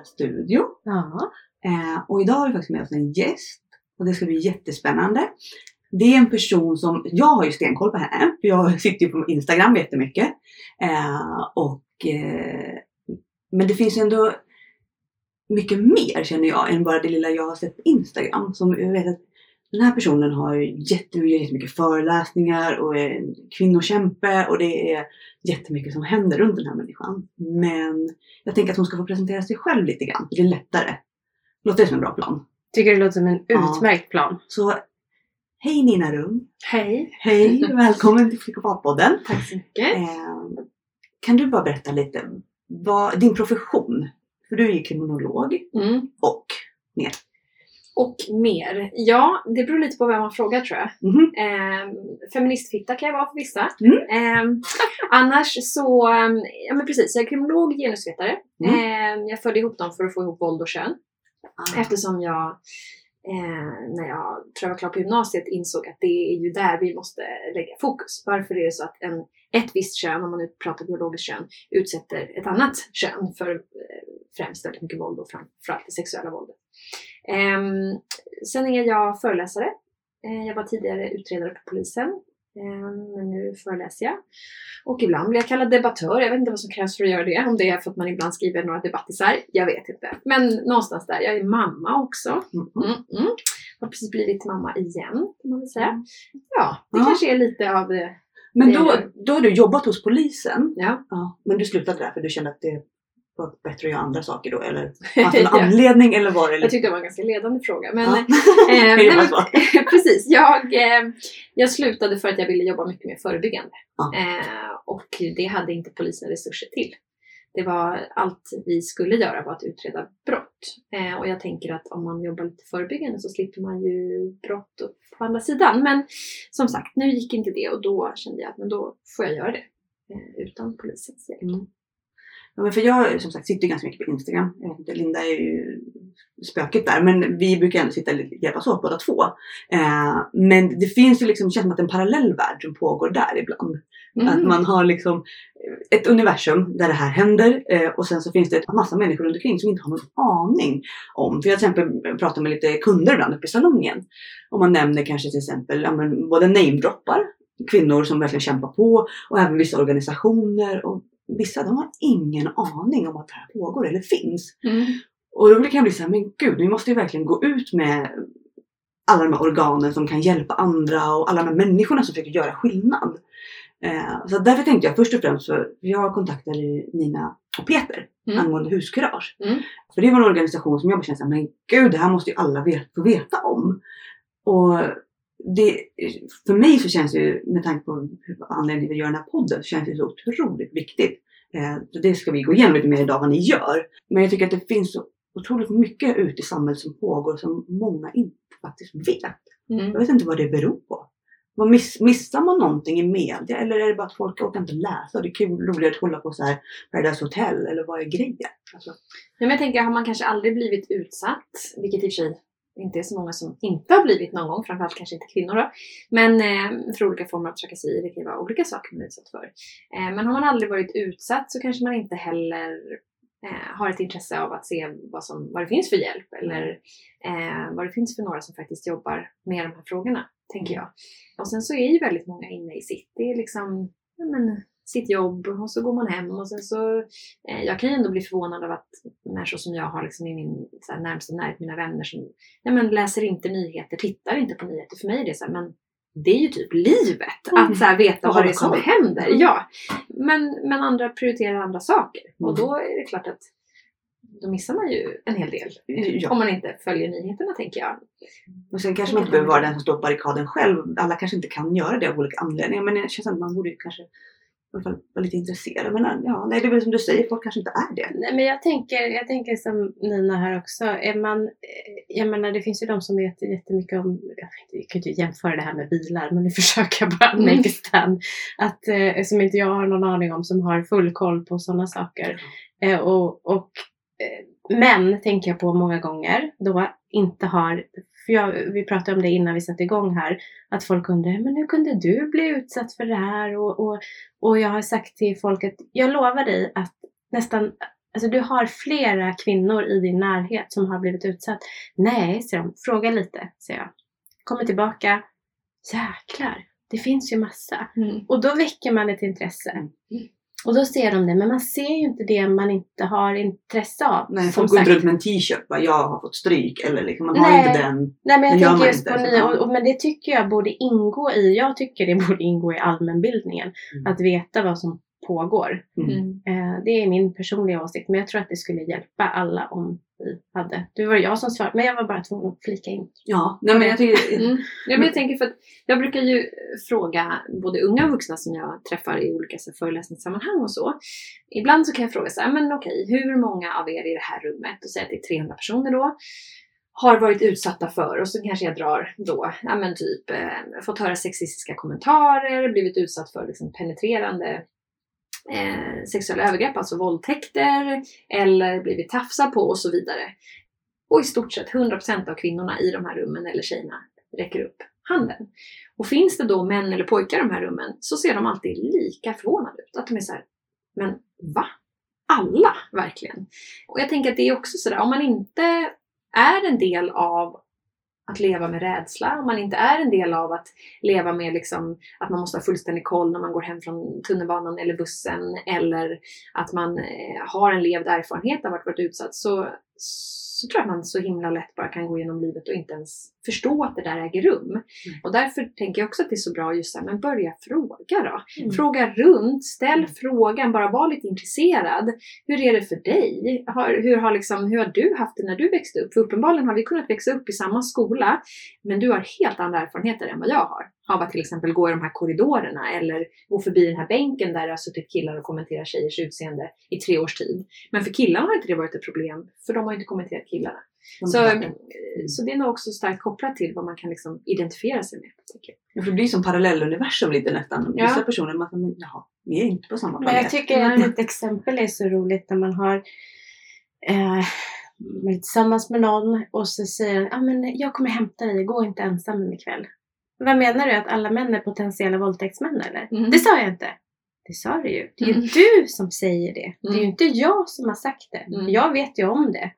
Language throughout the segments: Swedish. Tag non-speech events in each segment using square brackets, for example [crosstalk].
lilla studio. Ja. Eh, och idag har vi faktiskt med oss en gäst och det ska bli jättespännande. Det är en person som, jag har ju stenkoll på henne, för jag [laughs] sitter ju på Instagram jättemycket. Eh, och, eh, men det finns ändå mycket mer känner jag än bara det lilla jag har sett på Instagram. Som jag vet att den här personen har jättemycket, jättemycket föreläsningar och är en kvinnokämpe och det är jättemycket som händer runt den här människan. Men jag tänker att hon ska få presentera sig själv lite grann. Det är lättare. Låter det som en bra plan? Tycker det låter som en Ja. utmärkt plan. Så hej Nina Rum! Hej! Hej! Välkommen till Psykopatpodden! Tack så mycket. Eh, kan du bara berätta lite vad din profession? För du är ju kriminolog Mm. och mer. Och mer. Ja, det beror lite på vem man frågar tror jag. Mhm. Eh, feministfitta kan jag vara för vissa. Mm. Eh, annars så, eh, ja men precis, jag är kriminolog, genusvetare. Mm. Eh, jag följde ihop dem för att få ihop våld och kön. Ah. Eftersom jag, eh, när jag tror jag var klar på gymnasiet, insåg att det är ju där vi måste lägga fokus. Varför är det så att en, ett visst kön, om man nu pratar biologiskt kön, utsätter ett annat kön för eh, främst väldigt mycket våld och framförallt det sexuella våldet. Ehm, sen är jag föreläsare. Eh, jag var tidigare utredare på polisen. Ehm, men nu föreläser jag. Och ibland blir jag kallad debattör. Jag vet inte vad som krävs för att göra det. Om det är för att man ibland skriver några debattisar. Jag vet inte. Men någonstans där. Jag är mamma också. Mhm. Mm, mm. Har precis blivit mamma igen kan man väl säga. Ja, det Ja. kanske är lite av det. Men då, då har du jobbat hos polisen. Ja. Ja. Men du slutade där för du kände att det var bättre att göra andra saker då? Eller [laughs] fanns det någon anledning eller var det Jag lite... tyckte det var en ganska ledande fråga. Men, Ja. eh, [laughs] men, [laughs] precis. Jag, eh, jag slutade för att jag ville jobba mycket mer förebyggande. Ja. Eh, och det hade inte polisen resurser till. Det var allt vi skulle göra var att utreda brott. Eh, och jag tänker att om man jobbar lite förebyggande så slipper man ju brott upp på andra sidan. Men som sagt, nu gick inte det och då kände jag att men då får jag göra det. Eh, utan polisens hjälp. Mm. Ja, men för jag som sagt sitter ganska mycket på Instagram. Jag vet inte, Linda är ju spöket där. Men vi brukar ändå sitta och hjälpas åt båda två. Eh, men det finns ju liksom, det känns som att en parallell värld som pågår där ibland. Mm. Att man har liksom ett universum där det här händer eh, och sen så finns det en massa människor runt omkring som inte har någon aning om. För jag till exempel pratar med lite kunder ibland uppe i salongen. Och man nämner kanske till exempel ja, men både namedroppar, kvinnor som verkligen kämpar på och även vissa organisationer. Och vissa de har ingen aning om att det här pågår eller finns. Mm. Och då kan jag bli så här, men gud, vi måste ju verkligen gå ut med alla de här organen som kan hjälpa andra och alla de här människorna som försöker göra skillnad. Eh, så därför tänkte jag först och främst, för jag kontaktade Nina och Peter Mm. angående huskurage. Mm. För det var en organisation som jag bara kände såhär, men gud det här måste ju alla få veta om. Och det, för mig så känns det ju, med tanke på hur- anledningen till att göra den här podden, så känns det så otroligt viktigt. Eh, det ska vi gå igenom lite mer idag vad ni gör. Men jag tycker att det finns så otroligt mycket ute i samhället som pågår som många inte faktiskt vet. Mm. Jag vet inte vad det beror på. Vad miss, missar man någonting i media eller är det bara att folk orkar inte läsa? Det är kul, roligare att kolla på så här Paradise Hotel eller vad är grejen? Alltså, Ja, men jag tänker, har man kanske aldrig blivit utsatt, vilket i och för sig inte är så många som inte har blivit någon gång, framförallt kanske inte kvinnor då, men eh, för olika former av trakasserier, det kan ju vara olika saker man är utsatt för. Eh, men har man aldrig varit utsatt så kanske man inte heller eh, har ett intresse av att se vad, som, vad det finns för hjälp eller eh, vad det finns för några som faktiskt jobbar med de här frågorna, tänker jag. Och sen så är ju väldigt många inne i sitt, det är liksom ja, men, sitt jobb och så går man hem och sen så eh, jag kan ju ändå bli förvånad av att människor som jag har liksom i min så här, närmsta närhet, mina vänner som ja, men, läser inte nyheter, tittar inte på nyheter. För mig är det så här, men det är ju typ livet Mm. att så här, veta Och vad det är som händer. Mm. Ja. Men, men andra prioriterar andra saker och Mm. då är det klart att då missar man ju en hel del. Ja. Om man inte följer nyheterna tänker jag. Och sen kanske man inte behöver vara den som står på barrikaden själv. Alla kanske inte kan göra det av olika anledningar. Men det känns att man borde kanske alla fall vara lite intresserad. Men ja, nej, det är väl som du säger, folk kanske inte är det. Nej, men jag tänker, jag tänker som Nina här också. Är man, eh, jag menar, det finns ju de som vet jättemycket om, jag vet kan ju inte jämföra det här med bilar, men nu [laughs] försöker jag bara Mm. make a stand. Att, eh, som inte jag har någon aning om, som har full koll på sådana saker. Eh, och, och eh, män tänker jag på många gånger då inte har, för jag, vi pratade om det innan vi satte igång här, att folk undrar, men hur kunde du bli utsatt för det här? Och, och, och jag har sagt till folk att jag lovar dig att nästan Alltså du har flera kvinnor i din närhet som har blivit utsatt. Nej, säger de. Fråga lite, säger jag. Kommer tillbaka. Jäklar, det finns ju massa. Mm. Och då väcker man ett intresse. Mm. Och då ser de det, men man ser ju inte det man inte har intresse av. Nej, folk går inte runt med en t-shirt bara jag har fått stryk eller liksom, man har Nej. inte den. Nej men jag tänker just på nya, och, och, men det tycker jag borde ingå i, jag tycker det borde ingå i allmänbildningen. Mm. Att veta vad som pågår. Mm. Mm. Eh, det är min personliga åsikt, men jag tror att det skulle hjälpa alla om vi hade. Det var jag som svarade, men jag var bara tvungen att flika in. Ja, nej men jag tycker... [laughs] Mm. Ja, men jag tänker för att jag brukar ju fråga både unga och vuxna som jag träffar i olika så föreläsningssammanhang och så. Ibland så kan jag fråga så här, men okej, hur många av er i det här rummet, och säga att det är 300 personer då, har varit utsatta för, och så kanske jag drar då, ja men typ, eh, fått höra sexistiska kommentarer, blivit utsatt för liksom, penetrerande eh, sexuella övergrepp, alltså våldtäkter, eller blivit tafsad på och så vidare. Och i stort sett 100% av kvinnorna i de här rummen, eller tjejerna, räcker upp handen. Och finns det då män eller pojkar i de här rummen så ser de alltid lika förvånade ut. Att de är så här, men va? Alla verkligen? Och jag tänker att det är också sådär, om man inte är en del av att leva med rädsla, om man inte är en del av att leva med liksom, att man måste ha fullständig koll när man går hem från tunnelbanan eller bussen eller att man eh, har en levd erfarenhet av att varit utsatt så, så tror jag man så himla lätt bara kan gå igenom livet och inte ens förstå att det där äger rum. Och därför tänker jag också att det är så bra just så här, men börja fråga då. Mm. Fråga runt, ställ frågan, bara var lite intresserad. Hur är det för dig? Har, hur, har liksom, hur har du haft det när du växte upp? För uppenbarligen har vi kunnat växa upp i samma skola, men du har helt andra erfarenheter än vad jag har. Av att till exempel gå i de här korridorerna eller gå förbi den här bänken där det har suttit killar och kommenterat tjejers utseende i tre års tid. Men för killarna har inte det varit ett problem, för de har inte kommenterat killarna. Så, eh, så det är nog också starkt kopplat till vad man kan liksom identifiera sig med. Ja, för det blir som parallelluniversum lite nästan. Ja. Vissa personer, man men jaha, vi är inte på samma Men planet. jag tycker att ett exempel är så roligt när man har eh, man är tillsammans med någon och så säger ah, men jag kommer hämta dig, gå inte ensam en ikväll. Vad menar du? Att alla män är potentiella våldtäktsmän eller? Mm. Det sa jag inte. Det sa du ju. Det är ju Mm. du som säger det. Det är ju Mm. inte jag som har sagt det. Mm. Jag vet ju om det.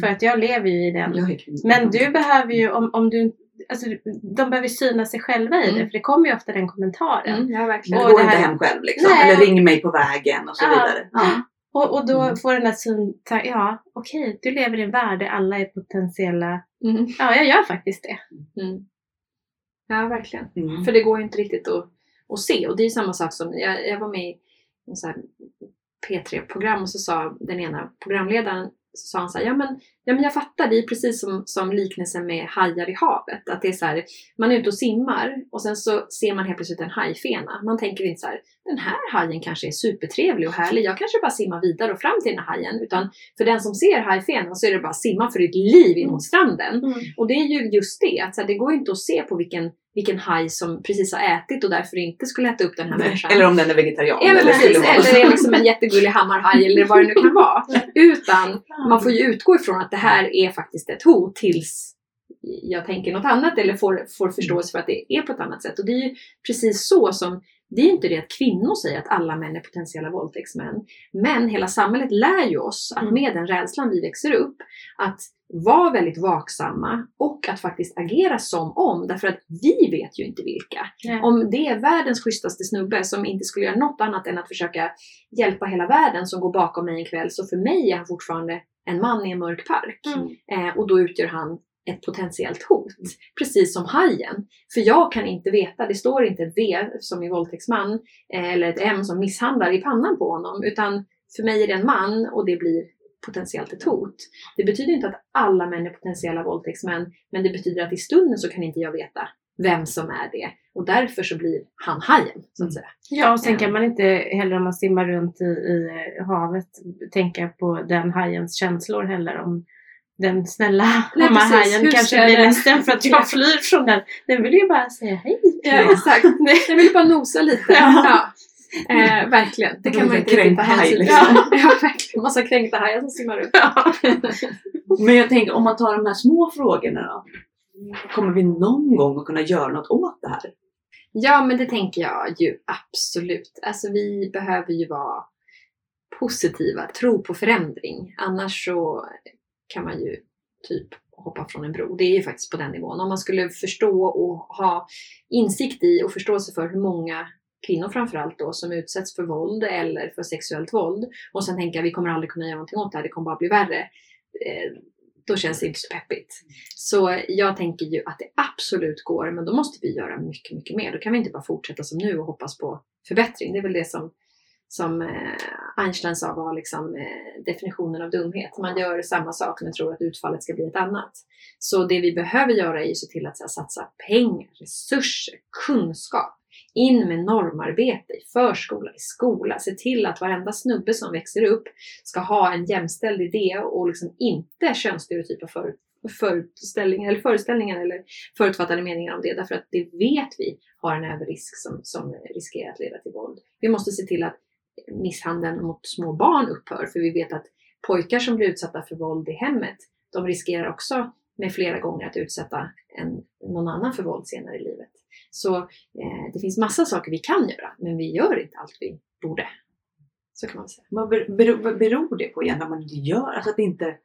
För att jag lever ju i den. Men du behöver ju, om, om du Alltså, de behöver syna sig själva i det, Mm. för det kommer ju ofta den kommentaren. Mm, ja, verkligen. Och går det inte hem själv liksom. Nej. Eller ring mig på vägen och så Ja. vidare. Ja. Och, och då Mm. får den här syn, ja okej, du lever i en värld där alla är potentiella. Mm. Ja, jag gör faktiskt det. Ja, verkligen. Mm. För det går ju inte riktigt att, att se. Och det är samma sak som, jag, jag var med i en så här P3-program och så sa den ena programledaren, så sa han så här, ja men, ja men jag fattar, det är precis som, som liknelsen med hajar i havet. Att det är så här, man är ute och simmar och sen så ser man helt plötsligt en hajfena. Man tänker inte så här, den här hajen kanske är supertrevlig och härlig, jag kanske bara simmar vidare och fram till den här hajen. Utan för den som ser hajfenan så är det bara simma för ditt liv in mot stranden. Och det är ju just det, att så här, det går ju inte att se på vilken, vilken haj som precis har ätit och därför inte skulle äta upp den här människan. Eller om den är vegetarian. Men eller precis. Eller är liksom en jättegullig hammarhaj eller vad det nu kan vara. [laughs] Utan man får ju utgå ifrån att det här är faktiskt ett hot tills jag tänker något annat eller får, får förståelse för att det är på ett annat sätt. Och det är ju precis så som det är ju inte det att kvinnor säger att alla män är potentiella våldtäktsmän. Men hela samhället lär ju oss att Mm. med den rädslan vi växer upp, att vara väldigt vaksamma och att faktiskt agera som om. Därför att vi vet ju inte vilka. Ja. Om det är världens schysstaste snubbe som inte skulle göra något annat än att försöka hjälpa hela världen som går bakom mig en kväll, så för mig är han fortfarande en man i en mörk park. Mm. Eh, och då utgör han ett potentiellt hot. Precis som hajen. För jag kan inte veta, det står inte ett V som i våldtäktsman eh, eller ett M som misshandlar i pannan på honom. Utan för mig är det en man och det blir potentiellt ett hot. Det betyder inte att alla män är potentiella våldtäktsmän, men det betyder att i stunden så kan inte jag veta vem som är det. Och därför så blir han hajen, så att säga. Ja, och sen Ja. kan man inte heller om man simmar runt i, i havet tänka på den hajens känslor heller. Om den snälla hammarhajen kanske blir den- ledsen för att jag flyr från den. Den vill ju bara säga hej. Ja, exakt. [laughs] Jag vill bara nosa lite. Ja. Eh, verkligen. Det kan man inte riktigt ta hänsyn till. liksom. Ja, ja, verkligen. Massa kränkta hajar som simmar ut. Men jag tänker om man tar de här små frågorna då. Kommer vi någon gång att kunna göra något åt det här? Ja, men det tänker jag ju absolut. Alltså vi behöver ju vara positiva, tro på förändring. Annars så kan man ju typ hoppa från en bro. Det är ju faktiskt på den nivån. Om man skulle förstå och ha insikt i och förståelse för hur många kvinnor framförallt då som utsätts för våld eller för sexuellt våld och sen tänka vi kommer aldrig kunna göra någonting åt det här, det kommer bara bli värre. Eh, då känns det inte så peppigt. Så jag tänker ju att det absolut går, men då måste vi göra mycket, mycket mer. Då kan vi inte bara fortsätta som nu och hoppas på förbättring. Det är väl det som, som eh, Einstein sa var liksom, eh, definitionen av dumhet. Man gör samma sak men tror att utfallet ska bli ett annat. Så det vi behöver göra är ju se till att här, satsa pengar, resurser, kunskap in med normarbete i förskola, i skola. Se till att varenda snubbe som växer upp ska ha en jämställd idé och liksom inte könsstereotypa för, föreställningar, eller föreställningar eller förutfattade meningar om det. Därför att det vet vi har en överrisk som, som riskerar att leda till våld. Vi måste se till att misshandeln mot små barn upphör. För vi vet att pojkar som blir utsatta för våld i hemmet, de riskerar också med flera gånger att utsätta en, någon annan för våld senare i livet. Så eh, det finns massa saker vi kan göra, men vi gör inte allt vi borde. Så kan man säga. Vad beror, beror det på egentligen att man inte gör? Alltså att inte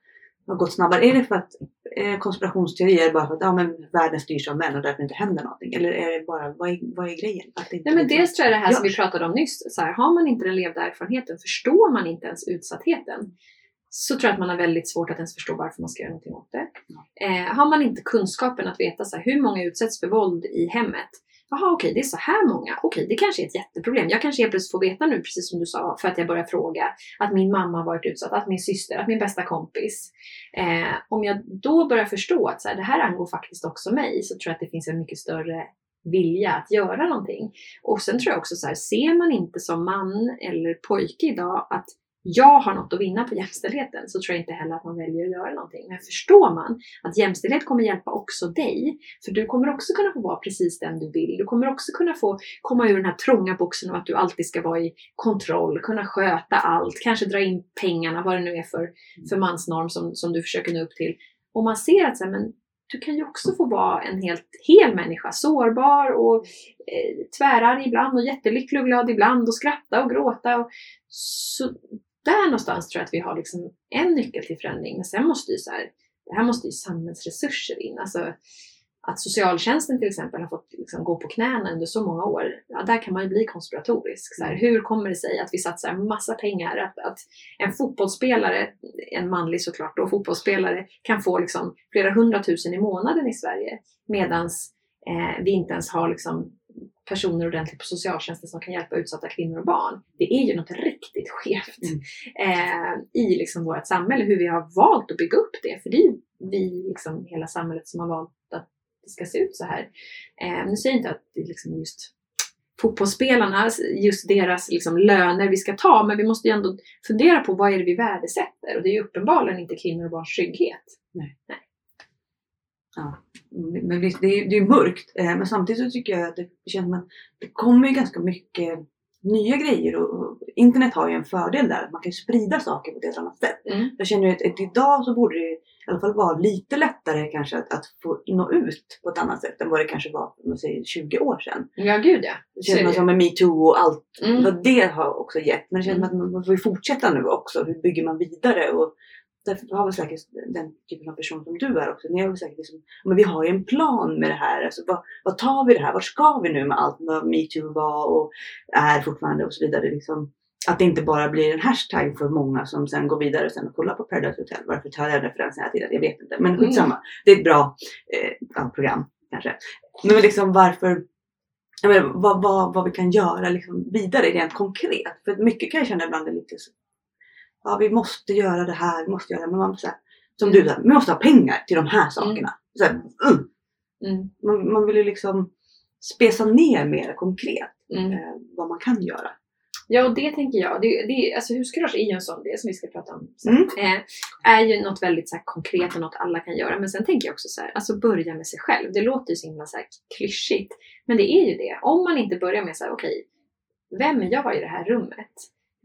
har gått snabbare? Är det för att är konspirationsteorier bara för att ja, men världen styrs av män och därför inte händer någonting? Eller är det bara, vad är, vad är grejen? Nej, men liksom dels tror jag det här som vi pratade om nyss. Så här, har man inte den levda erfarenheten, förstår man inte ens utsattheten, så tror jag att man har väldigt svårt att ens förstå varför man ska göra någonting åt det. Eh, har man inte kunskapen att veta så här, hur många utsätts för våld i hemmet? Jaha, okej, det är så här många. Okej, det kanske är ett jätteproblem. Jag kanske helt plötsligt får veta nu, precis som du sa, för att jag börjar fråga, att min mamma har varit utsatt, att min syster, att min bästa kompis. Eh, om jag då börjar förstå att så här, det här angår faktiskt också mig, så tror jag att det finns en mycket större vilja att göra någonting. Och sen tror jag också så här, ser man inte som man eller pojke idag att jag har något att vinna på jämställdheten så tror jag inte heller att man väljer att göra någonting. Men förstår man att jämställdhet kommer hjälpa också dig, för du kommer också kunna få vara precis den du vill. Du kommer också kunna få komma ur den här trånga boxen av att du alltid ska vara i kontroll, kunna sköta allt, kanske dra in pengarna, vad det nu är för, för mansnorm som, som du försöker nå upp till. Och man ser att så här, men du kan ju också få vara en helt hel människa, sårbar och eh, tvärarg ibland och jättelycklig och glad ibland och skratta och gråta. Och, så där någonstans tror jag att vi har liksom en nyckel till förändring. Men sen måste ju så här, det här måste ju samhällsresurser in. Alltså, att socialtjänsten till exempel har fått liksom gå på knäna under så många år, ja, där kan man ju bli konspiratorisk. Så här, hur kommer det sig att vi satsar massa pengar, att, att en fotbollsspelare, en manlig såklart då, fotbollsspelare kan få liksom flera hundratusen i månaden i Sverige medan eh, vi inte ens har liksom personer ordentligt på socialtjänsten som kan hjälpa utsatta kvinnor och barn. Det är ju något riktigt skevt eh, i liksom vårt samhälle, hur vi har valt att bygga upp det. För det är vi, liksom, hela samhället, som har valt att det ska se ut så här. Eh, nu säger jag inte att det är liksom just fotbollsspelarna, just deras liksom löner vi ska ta, men vi måste ju ändå fundera på vad är det vi värdesätter? Och det är ju uppenbarligen inte kvinnor och barns trygghet. Ja, men visst, det är, det är mörkt. Eh, men samtidigt så tycker jag att det känns som att det kommer ju ganska mycket nya grejer och internet har ju en fördel där. att Man kan sprida saker på ett helt annat sätt. Mm. Jag känner ju att, att idag så borde det i alla fall vara lite lättare kanske att, att få nå ut på ett annat sätt än vad det kanske var man säger 20 år sedan. Ja, gud ja. Det känns det. som med metoo och allt Mm. vad det har också gett. Men det känns som att man får ju fortsätta nu också. Hur bygger man vidare? Och därför har väl säkert den typen av person som du är också. Ni har väl säkert liksom, men vi har ju en plan med det här. Alltså, vad, vad tar vi det här? Vart ska vi nu med allt vad metoo var och är fortfarande och så vidare. Liksom, att det inte bara blir en hashtag för många som sen går vidare och sen kollar på Paradise Hotel. Varför tar jag referensen hela tiden? Jag vet inte. Men skitsamma. Det är ett bra eh, program kanske. Men liksom varför jag menar, vad, vad, vad vi kan göra liksom vidare rent konkret. För mycket kan jag känna ibland är lite så. Ja, vi måste göra det här, vi måste göra det. Men man, så här, som Mm. du sa, vi måste ha pengar till de här sakerna. Så här, mm. Mm. man, man vill ju liksom spesa ner mer konkret Mm. eh, vad man kan göra. Ja, och det tänker jag. Det, det, alltså huskurage är ju en sån del som vi ska prata om sen. Mm. Eh, är ju något väldigt så här, konkret och något alla kan göra. Men sen tänker jag också så här, alltså börja med sig själv. Det låter ju så himla så här, klyschigt. Men det är ju det. Om man inte börjar med så här, okej, vem är jag i det här rummet?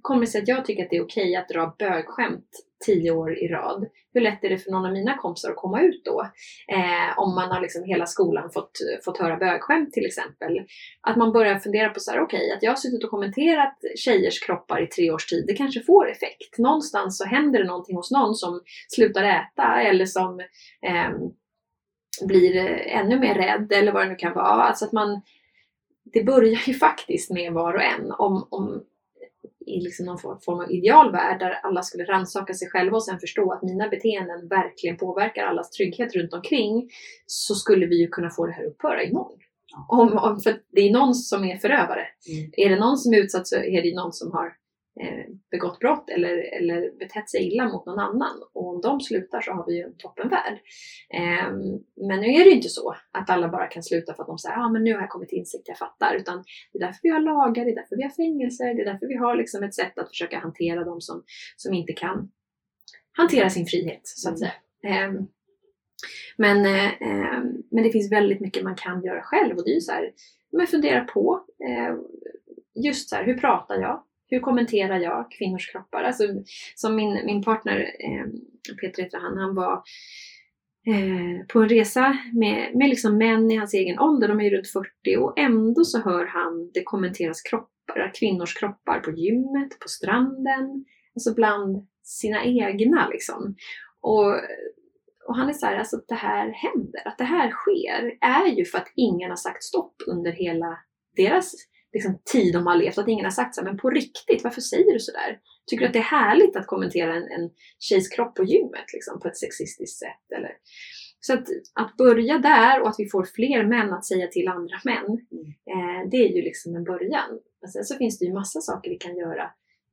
Hur kommer det sig att jag tycker att det är okej att dra bögskämt tio år i rad? Hur lätt är det för någon av mina kompisar att komma ut då? Eh, om man har liksom hela skolan fått, fått höra bögskämt till exempel. Att man börjar fundera på så här, okej, att jag har suttit och kommenterat tjejers kroppar i tre års tid, det kanske får effekt. Någonstans så händer det någonting hos någon som slutar äta eller som eh, blir ännu mer rädd eller vad det nu kan vara. Alltså att man, det börjar ju faktiskt med var och en. Om, om i liksom någon form av idealvärld där alla skulle rannsaka sig själva och sen förstå att mina beteenden verkligen påverkar allas trygghet runt omkring så skulle vi ju kunna få det här upphöra imorgon. Om, om, för det är någon som är förövare. Mm. Är det någon som är utsatt så är det någon som har begått brott eller, eller betett sig illa mot någon annan. Och om de slutar så har vi ju en toppenvärld. Eh, men nu är det ju inte så att alla bara kan sluta för att de säger att ah, men nu har jag kommit till insikt, jag fattar. Utan det är därför vi har lagar, det är därför vi har fängelser, det är därför vi har liksom ett sätt att försöka hantera de som, som inte kan hantera sin frihet, så att Mm. säga. Eh, men, eh, eh, men det finns väldigt mycket man kan göra själv och det är ju så här, men fundera på eh, just så här, hur pratar jag? Hur kommenterar jag kvinnors kroppar? Alltså, som min, min partner eh, Peter heter han, han var eh, på en resa med, med liksom män i hans egen ålder, de är ju runt 40 och ändå så hör han det kommenteras kroppar, kvinnors kroppar på gymmet, på stranden, alltså bland sina egna liksom. Och, och han är så här, alltså att det här händer, att det här sker, är ju för att ingen har sagt stopp under hela deras liksom, tid de har levt. Att ingen har sagt så här, men på riktigt, varför säger du sådär? Tycker du att det är härligt att kommentera en, en tjejs kropp på gymmet liksom, på ett sexistiskt sätt? Eller? Så att, att börja där och att vi får fler män att säga till andra män, eh, det är ju liksom en början. Men sen så finns det ju massa saker vi kan göra.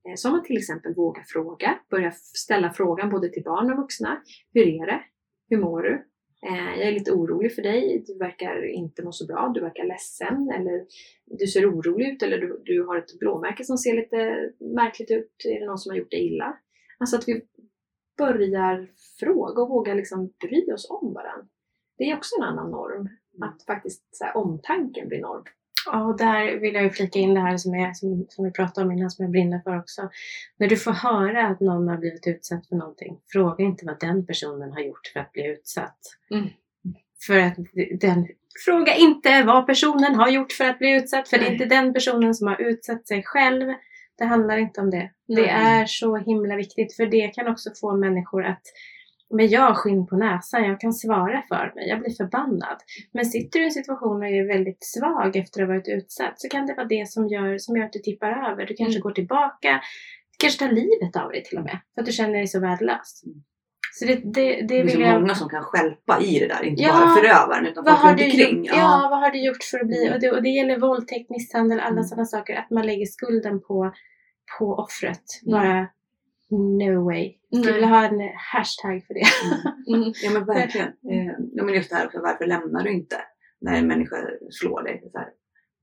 Eh, som att till exempel våga fråga, börja ställa frågan både till barn och vuxna. Hur är det? Hur mår du? Eh, jag är lite orolig för dig. Du verkar inte må så bra. Du verkar ledsen. Eller du ser orolig ut. Eller du, du har ett blåmärke som ser lite märkligt ut. Är det någon som har gjort dig illa? Alltså att vi börjar fråga och vågar liksom bry oss om varandra. Det är också en annan norm. Att faktiskt så här, omtanken blir norm. Ja, och där vill jag ju flika in det här som, är, som, som vi pratade om innan, som jag brinner för också. När du får höra att någon har blivit utsatt för någonting, fråga inte vad den personen har gjort för att bli utsatt. Mm. För att den, fråga inte vad personen har gjort för att bli utsatt, för det är Nej. inte den personen som har utsatt sig själv. Det handlar inte om det. Det Nej. är så himla viktigt, för det kan också få människor att men jag har skinn på näsan, jag kan svara för mig, jag blir förbannad. Men sitter du i en situation och är väldigt svag efter att ha varit utsatt så kan det vara det som gör, som gör att du tippar över. Du kanske Mm. går tillbaka, du kanske tar livet av dig till och med. För att du känner dig så värdelös. Så det, det, det Det är så jag... många som kan stjälpa i det där, inte Ja. bara förövaren utan Vad folk har, du omkring. gjort, ja. vad har du gjort för att bli... Mm. Och det, och det gäller våldtäkt, misshandel, alla Mm. sådana saker. Att man lägger skulden på, på offret. Mm. Bara no way. Jag skulle Nej. vilja ha en hashtag för det. Mm. Ja men verkligen. Eh, ja, men just det här också, varför lämnar du inte när en människa slår dig? Så här.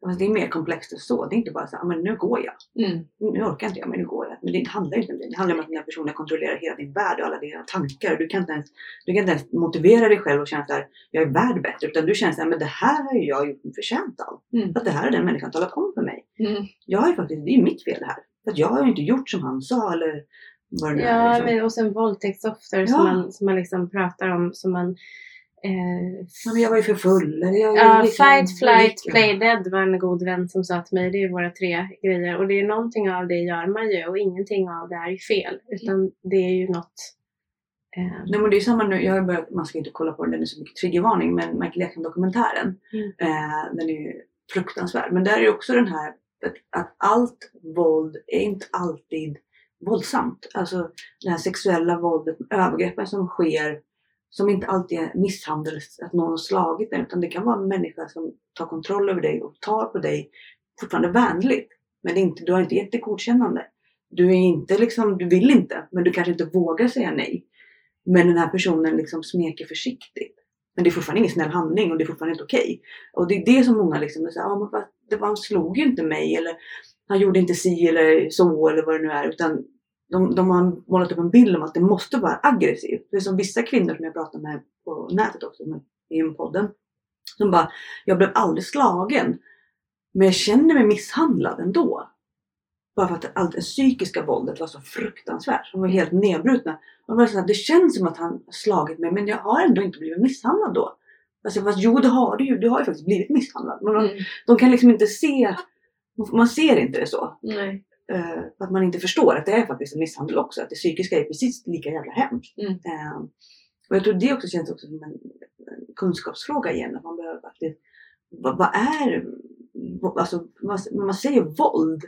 Alltså, det är mer komplext än så. Det är inte bara så här, "Ah, men nu går jag. Mm. Nu orkar inte jag, men nu går jag. Men det handlar inte om det. Det handlar om att den här personen kontrollerar hela din värld och alla dina tankar. Du kan inte ens, du kan inte ens motivera dig själv och känna så här, jag är värd bättre. Utan du känner så här, men det här har ju jag gjort mig förtjänt av. Mm. Att det här har den människan talat om för mig. Mm. Jag har ju faktiskt, det är mitt fel det här. För att jag har ju inte gjort som han sa eller är. Ja, Liksom. men, och sen våldtäktsoffer Ja. som, man, som man liksom pratar om. Som man, eh, Ja, men jag var ju för full. Eller jag, Ja, liksom- fight, flight, play dead var en god vän som sa till mig. Det är våra tre grejer. Och det är någonting av det gör man ju och ingenting av det är fel. Utan det är ju något... Eh, Nej men det är samma nu, jag har börjat, man ska inte kolla på den, den är så mycket triggervarning, men Michael Jackson dokumentären, Mm. eh, den är ju fruktansvärd. Men där är ju också den här att, att allt våld är inte alltid våldsamt. Alltså det här sexuella våldet, övergreppen som sker, som inte alltid är misshandel, att någon har slagit dig, utan det kan vara en människa som tar kontroll över dig och tar på dig, fortfarande vänligt. Men det är inte, du har inte gett det godkännande. Du är inte liksom, du vill inte, men du kanske inte vågar säga nej. Men den här personen liksom smeker försiktigt. Men det är fortfarande ingen snäll handling och det är fortfarande inte okej. Och det är det som många liksom är såhär, ja men det var, han slog ju inte mig eller han gjorde inte si eller så eller vad det nu är. Utan de, de har målat upp en bild om att det måste vara aggressivt. Det är som vissa kvinnor som jag pratar med på nätet också, med, i podden. Som bara, jag blev aldrig slagen. Men jag känner mig misshandlad ändå. Bara för att allt det psykiska våldet var så fruktansvärt. De var helt nedbrutna. Och det, var så här, det känns som att han slagit mig men jag har ändå inte blivit misshandlad då. Alltså, fast jo det har du ju. Du har ju faktiskt blivit misshandlad. Men de, Mm. de kan liksom inte se. Man ser inte det så. Nej. För att man inte förstår att det är faktiskt en misshandel också. Att det psykiska är precis lika jävla hemskt. Mm. Eh, och jag tror det också känns också som en, en kunskapsfråga igen. Att man behöver faktiskt, vad, vad är, vad- alltså vad- när man säger våld.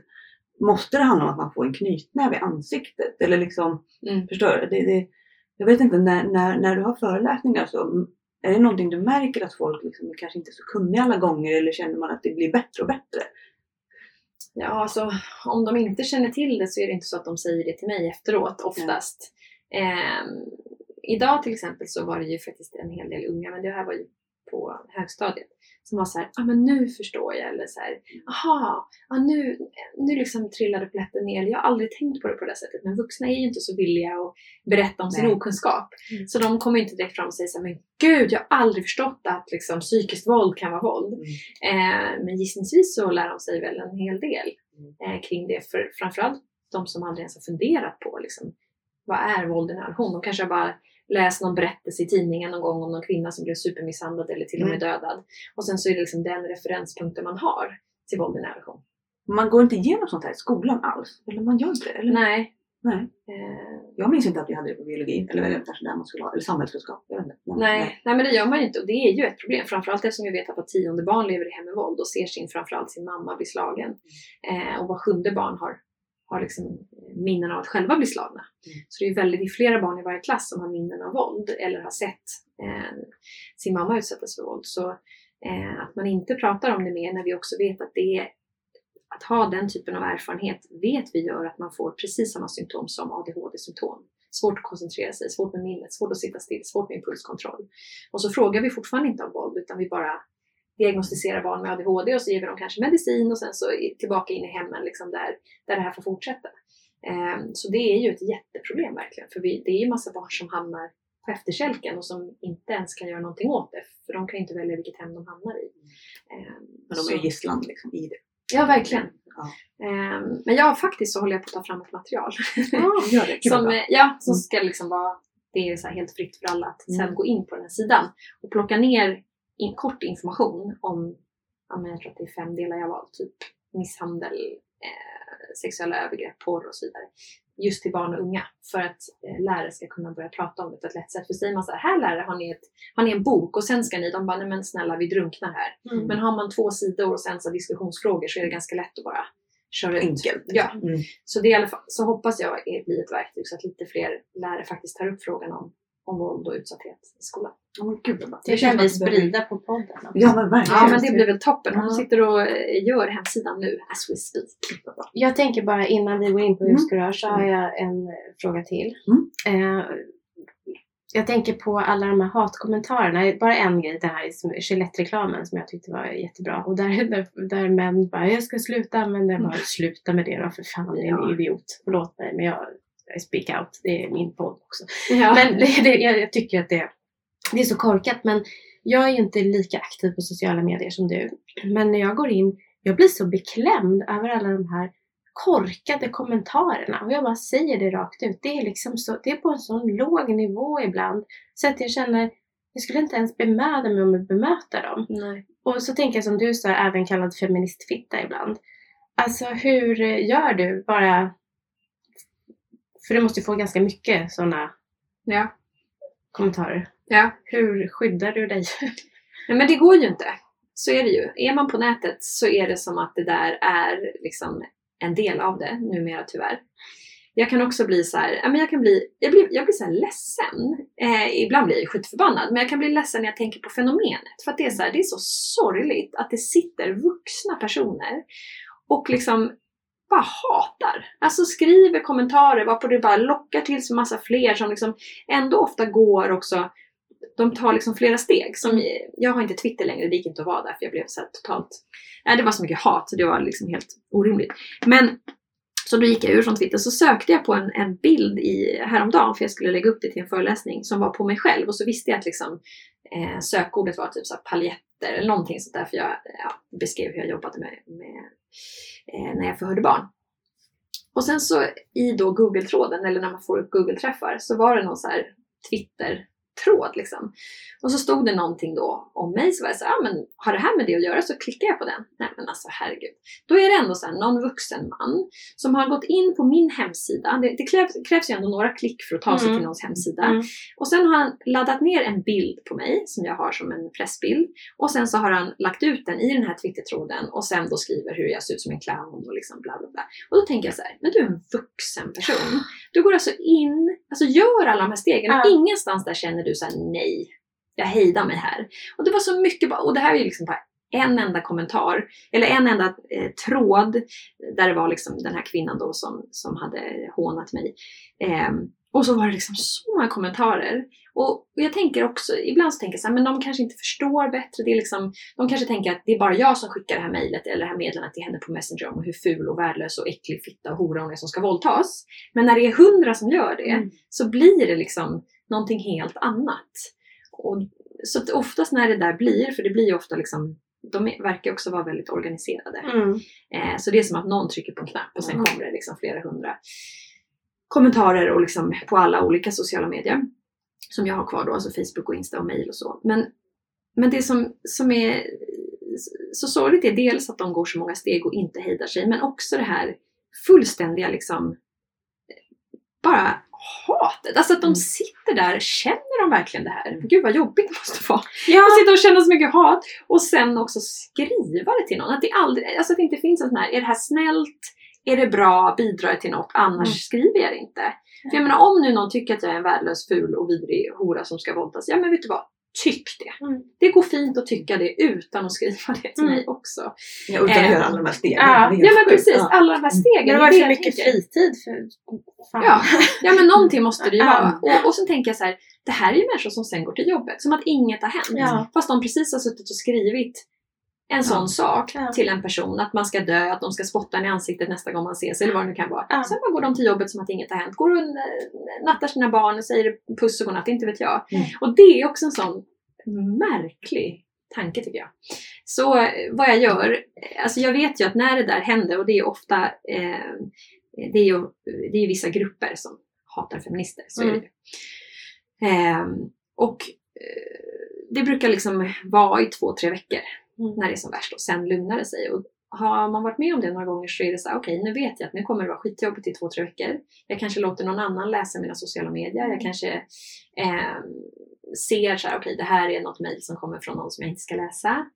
Måste det handla om att man får en knytnäve i ansiktet? Eller liksom, Mm. förstår du? Det, det, jag vet inte, när, när, när du har föreläsningar så är det någonting du märker att folk liksom kanske inte är så kunniga alla gånger eller känner man att det blir bättre och bättre? Ja, alltså om de inte känner till det så är det inte så att de säger det till mig efteråt oftast. Ehm, idag till exempel så var det ju faktiskt en hel del unga, men det här var ju på högstadiet, som var så här, ah, men nu förstår jag, eller så här, aha, ja, nu, nu liksom trillade plätten ner, jag har aldrig tänkt på det på det sättet, men vuxna är ju inte så villiga att berätta om sin Nej. okunskap. Mm. Så de kommer inte direkt fram och säger så här, men gud, jag har aldrig förstått att liksom, psykiskt våld kan vara våld. Eh, men gissningsvis så lär de sig väl en hel del eh, kring det. För framförallt de som aldrig ens har funderat på liksom, vad är våld i nära relation. De kanske bara läst någon berättelse i tidningen någon gång om någon kvinna som blev supermisshandlad eller till och med dödad. Och sen så är det liksom den referenspunkten man har till våld i nära relation. Man går inte igenom sånt här i skolan alls? Eller man gör inte det? Eller? Nej. Nej. Eh, Jag minns inte att vi hade det på biologi. Eller kanske där man skulle ha. Eller samhällskunskap. Jag vet inte. Men- nej. nej, men det gör man ju inte. Och det är ju ett problem. Framförallt eftersom vi vet att var tionde barn lever i hem med våld och ser sin, framförallt sin mamma bli slagen. Eh, och var sjunde barn har, har liksom minnen av att själva bli slagna. Mm. Så det är väldigt, det är flera barn i varje klass som har minnen av våld eller har sett eh, sin mamma utsättas för våld. Så eh, att man inte pratar om det mer när vi också vet att det är att ha den typen av erfarenhet vet vi gör att man får precis samma symptom som ADHD-symptom. Svårt att koncentrera sig, svårt med minnet, svårt att sitta still, svårt med impulskontroll. Och så frågar vi fortfarande inte om våld utan vi bara diagnostiserar barn med ADHD och så ger vi dem kanske medicin och sen så tillbaka in i hemmen liksom där, där det här får fortsätta. Ehm, Så det är ju ett jätteproblem verkligen. För vi, det är ju massa barn som hamnar på efterkälken och som inte ens kan göra någonting åt det. För de kan ju inte välja vilket hem de hamnar i. Ehm, Men de är ju gisslan liksom, i det. Ja, verkligen. Ja. Ehm, Men jag faktiskt så håller jag på att ta fram ett material. Vad [laughs] som, eh, ja, som Mm. ska liksom vara det är så helt fritt för alla att sen Mm. gå in på den här sidan och plocka ner in, kort information om, men jag tror att det är fem delar jag valt, typ misshandel, eh, sexuella övergrepp, porr och så vidare. Just till barn och unga för att eh, lärare ska kunna börja prata om det på ett lätt sätt. För säger man så här, här lärare har ni, ett, har ni en bok och sen ska ni, de bara, nej men snälla vi drunknar här. Mm. Men har man två sidor och sen så diskussionsfrågor så är det ganska lätt att bara köra ut. Enkelt. Ja, Mm. så det i alla fall, så hoppas jag blir ett verktyg så att lite fler lärare faktiskt tar upp frågan om, om våld och utsatthet i skolan. Men gud. Det kan vi sprida på podden. också. Ja men verkligen. Ja, men det blir väl toppen. Hon sitter och eh, gör hemsidan nu, as we speak. Jag tänker bara innan vi går in på Mm. huskurage så har jag en eh, fråga till. Mm. Eh, jag tänker på alla de här hatkommentarerna. Bara en grej, det här är Gillette-reklamen som jag tyckte var jättebra. Och där, där, där män bara, jag ska sluta använda det. Bara, sluta med det då för fan, jag är en idiot. Förlåt mig men jag, jag speak out. Det är min podd också. Ja. Men det, det, jag, jag tycker att det, det är så korkat. Men jag är ju inte lika aktiv på sociala medier som du. Men när jag går in, jag blir så beklämd över alla de här korkade kommentarerna. Och jag bara säger det rakt ut. Det är liksom så, det är på en sån låg nivå ibland. Så att jag känner, jag skulle inte ens bemöda mig om att bemöta dem. Nej. Och så tänker jag som du sa, även kallad feministfitta ibland. Alltså hur gör du? Bara... För du måste ju få ganska mycket sådana Ja. kommentarer. Ja. Hur skyddar du dig? [laughs] Nej, men det går ju inte. Så är det ju. Är man på nätet så är det som att det där är liksom en del av det numera tyvärr. Jag kan också bli så här, jag kan bli, jag blir, jag blir så ledsen. Eh, ibland blir jag skitförbannad, men jag kan bli ledsen när jag tänker på fenomenet. För att det är så här, det är så sorgligt att det sitter vuxna personer och liksom bara hatar. Alltså skriver kommentarer varpå det bara lockar till sig massa fler som liksom ändå ofta går också de tar liksom flera steg. Som, Jag har inte Twitter längre, det gick inte att vara där för jag blev så här totalt... Nej, det var så mycket hat så det var liksom helt orimligt. Men så då gick jag ur från Twitter så sökte jag på en, en bild i, häromdagen för jag skulle lägga upp det till en föreläsning som var på mig själv och så visste jag att liksom, eh, sökordet var typ så här paljetter eller någonting sånt där för jag ja, beskrev hur jag jobbade med, med eh, när jag förhörde barn. och sen så i då Google-tråden, eller när man får upp Google-träffar, så var det någon så här Twitter tråd liksom. Och så stod det någonting då om mig så var jag så ja ah, men har det här med det att göra så klickar jag på den. Nej men alltså herregud. Då är det ändå så här, någon vuxen man som har gått in på min hemsida. Det, det krävs, krävs ju ändå några klick för att ta sig Mm. till någons hemsida. Mm. Och sen har han laddat ner en bild på mig som jag har som en pressbild. Och sen så har han lagt ut den i den här Twittertråden och sen då skriver hur jag ser ut som en clown och liksom bla bla bla. Och då tänker jag så här, men du är en vuxen person. Du går alltså in, alltså gör alla de här stegen och ingenstans där känner du så här, nej, jag hejdar mig här. Och det var så mycket, och det här är ju liksom bara en enda kommentar, eller en enda eh, tråd där det var liksom den här kvinnan då som, som hade hånat mig. Ehm, och så var det liksom så många kommentarer. Och och jag tänker också, ibland så tänker jag så här, men de kanske inte förstår bättre. Det är liksom, de kanske tänker att det är bara jag som skickar det här mejlet eller det här meddelandet till henne på Messenger om hur ful och värdelös och äcklig fitta och hora hon är som ska våldtas. Men när det är hundra som gör det Mm. så blir det liksom någonting helt annat. Och, så att oftast när det där blir, för det blir ju ofta liksom, de verkar också vara väldigt organiserade. Mm. Eh, så det är som att någon trycker på en knapp och sen Mm. kommer det liksom flera hundra kommentarer och liksom på alla olika sociala medier. Som jag har kvar då, alltså Facebook och Insta och mail och så. Men, men det som, som är så sorgligt är dels att de går så många steg och inte hejdar sig, men också det här fullständiga liksom bara hatet. Alltså att de Mm. sitter där, känner de verkligen det här? Gud vad jobbigt det måste vara. Ja, Att sitta och känna så mycket hat och sen också skriva det till någon. Att det, aldrig, alltså att det inte finns en sån här, är det här snällt? Är det bra? Bidrar det till något? Annars Mm. skriver jag det inte. För jag menar om nu någon tycker att jag är en värdelös, ful och vidrig hora som ska våldtas. Ja men vet du vad? Tyck det. Mm. Det går fint att tycka det utan att skriva det till Mm. mig också. Ja, utan att Eh, göra alla de här stegen. ja. Ja men precis, Ja. alla de här stegen. det är har varit så jag mycket tänker. fritid. För, fan. Ja, ja men någonting måste det ju vara. Och, och sen tänker jag så här, det här är ju människor som sen går till jobbet, som att inget har hänt. Ja. Fast de precis har suttit och skrivit en sån sak till en person, att man ska dö, att de ska spotta en i ansiktet nästa gång man ses eller vad det nu kan vara. Ja. Sen bara går de till jobbet som att inget har hänt. Går och eh, nattar sina barn och säger puss och godnatt, inte vet jag. Mm. Och det är också en sån märklig tanke tycker jag. Så eh, vad jag gör, eh, alltså jag vet ju att när det där händer och det är ofta, eh, det är ju det är vissa grupper som hatar feminister, så är det Mm. Ehm, och eh, det brukar liksom vara i två, tre veckor Mm. när det är som värst och sen lugnar det sig. Och har man varit med om det några gånger så är det så här, okej nu vet jag att nu kommer det vara skitjobbigt i två, tre veckor. Jag kanske låter någon annan läsa mina sociala medier. Jag kanske eh, ser så här, okej det här är något mejl som kommer från någon som jag inte ska läsa.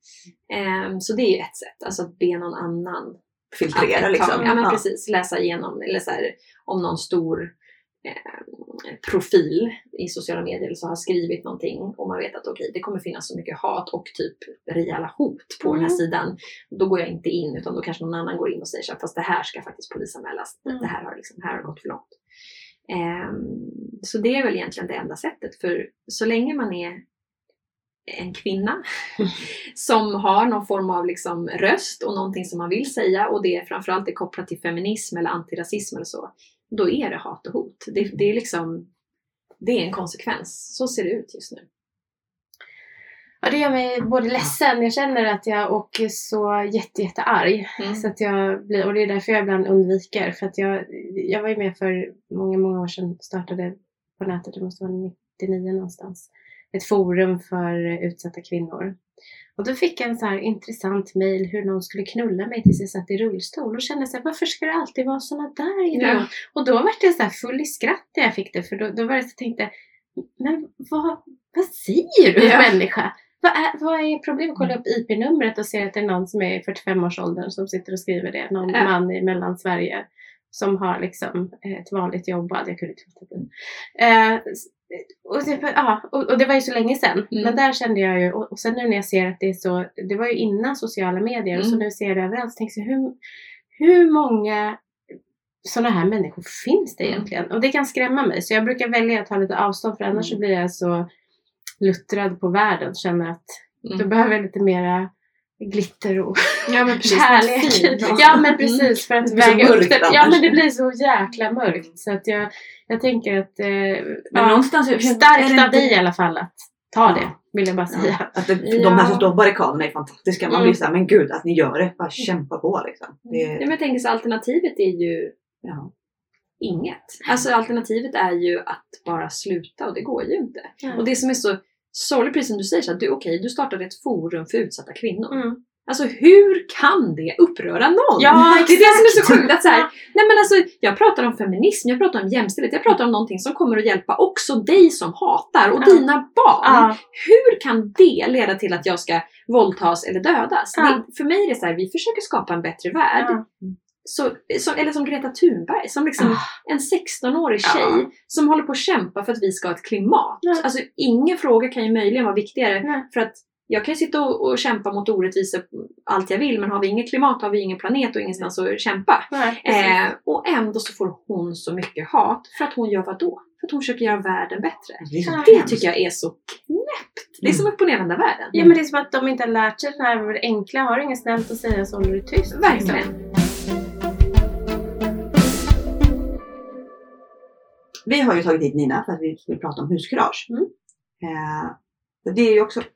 Eh, så det är ju ett sätt, alltså att be någon annan Filtrera liksom. Ja men Ja. precis, läsa igenom eller så här, om någon stor profil i sociala medier så har skrivit någonting och man vet att okej det kommer finnas så mycket hat och typ rejäla hot på den här Mm. sidan. Då går jag inte in utan då kanske någon annan går in och säger så här, fast det här ska faktiskt polisanmälas. Mm. Det här har, liksom, här har gått för långt. Ehm, så det är väl egentligen det enda sättet för så länge man är en kvinna [laughs] som har någon form av liksom röst och någonting som man vill säga och det framförallt är kopplat till feminism eller antirasism eller så. Då är det hat och hot. Det, det är liksom det är en konsekvens. Så ser det ut just nu. Ja, det gör mig både ledsen, jag känner att jag och så jätte. Mm. Så att jag blir, och det är därför jag ibland undviker. För att jag, jag var ju med för många, många år sedan, startade på nätet, det måste vara 99 någonstans, ett forum för utsatta kvinnor. Och då fick jag en så intressant mail hur någon skulle knulla mig tills jag satt i rullstol och kände så här, varför ska det alltid vara sådana där idioter? Ja. Och då var jag så här full i skratt när jag fick det, för då, då var det så jag tänkte, men vad, vad säger du Ja. människa? Vad är, vad är problemet? Kolla upp IP-numret och se att det är någon som är i 45-årsåldern som sitter och skriver det. Någon Ja. man i Mellansverige som har liksom ett vanligt jobb. och inte låta bli. Eh, och, det, ja, och, och det var ju så länge sedan. Mm. Men där kände jag ju, och, och sen nu när jag ser att det är så, det var ju innan sociala medier och så Mm. nu ser jag det överallt så tänker jag hur, hur många sådana här människor finns det Mm. egentligen? Och det kan skrämma mig. Så jag brukar välja att ta lite avstånd för annars så Mm. blir jag så luttrad på världen. Känner att Mm. då behöver jag lite mera glitter och Ja men kärlek. Fint. Ja men precis för att Det väga upp det. Ja men det blir så jäkla mörkt. Så att jag, jag tänker att eh, Men ja, någonstans är starkt det av dig i alla fall att ta Ja. det. Vill jag bara säga. Ja, att det, Ja. De här som står på barrikaderna är fantastiska. Man Mm. blir såhär, men gud att ni gör det. Bara kämpa på liksom. Det, Ja, men jag tänker så alternativet är ju Ja. Inget. Alltså alternativet är ju att bara sluta och det går ju inte. Mm. Och det som är så sorgligt, precis som du säger, så att du, okej, du startade ett forum för utsatta kvinnor. Mm. Alltså hur kan det uppröra någon? Ja, det är det som är så sjukt. Att så här, nej men alltså, jag pratar om feminism, jag pratar om jämställdhet, jag pratar om någonting som kommer att hjälpa också dig som hatar och Ja. dina barn. Ja. Hur kan det leda till att jag ska våldtas eller dödas? Ja. Det, för mig är det så här, vi försöker skapa en bättre värld. Ja. Så, som, eller som Greta Thunberg, som liksom Ah. en 16-årig Ja. tjej som håller på att kämpa för att vi ska ha ett klimat. Ja. Alltså ingen fråga kan ju möjligen vara viktigare Nej. för att jag kan ju sitta och, och kämpa mot orättvisor allt jag vill men har vi inget klimat har vi ingen planet och ingenstans att kämpa. Nej. Eh, och ändå så får hon så mycket hat för att hon gör vad då? För att hon försöker göra världen bättre. Ja. Det hemskt. tycker jag är så knäppt. Det är som upp och nervända världen. Ja men det är som att de inte har lärt sig det här enkla. Har du inget snällt att säga så håller du tyst. liksom. Verkligen. Vi har ju tagit hit Nina för att vi vill prata om huskurage. Mm. Eh, det är ju också... [laughs]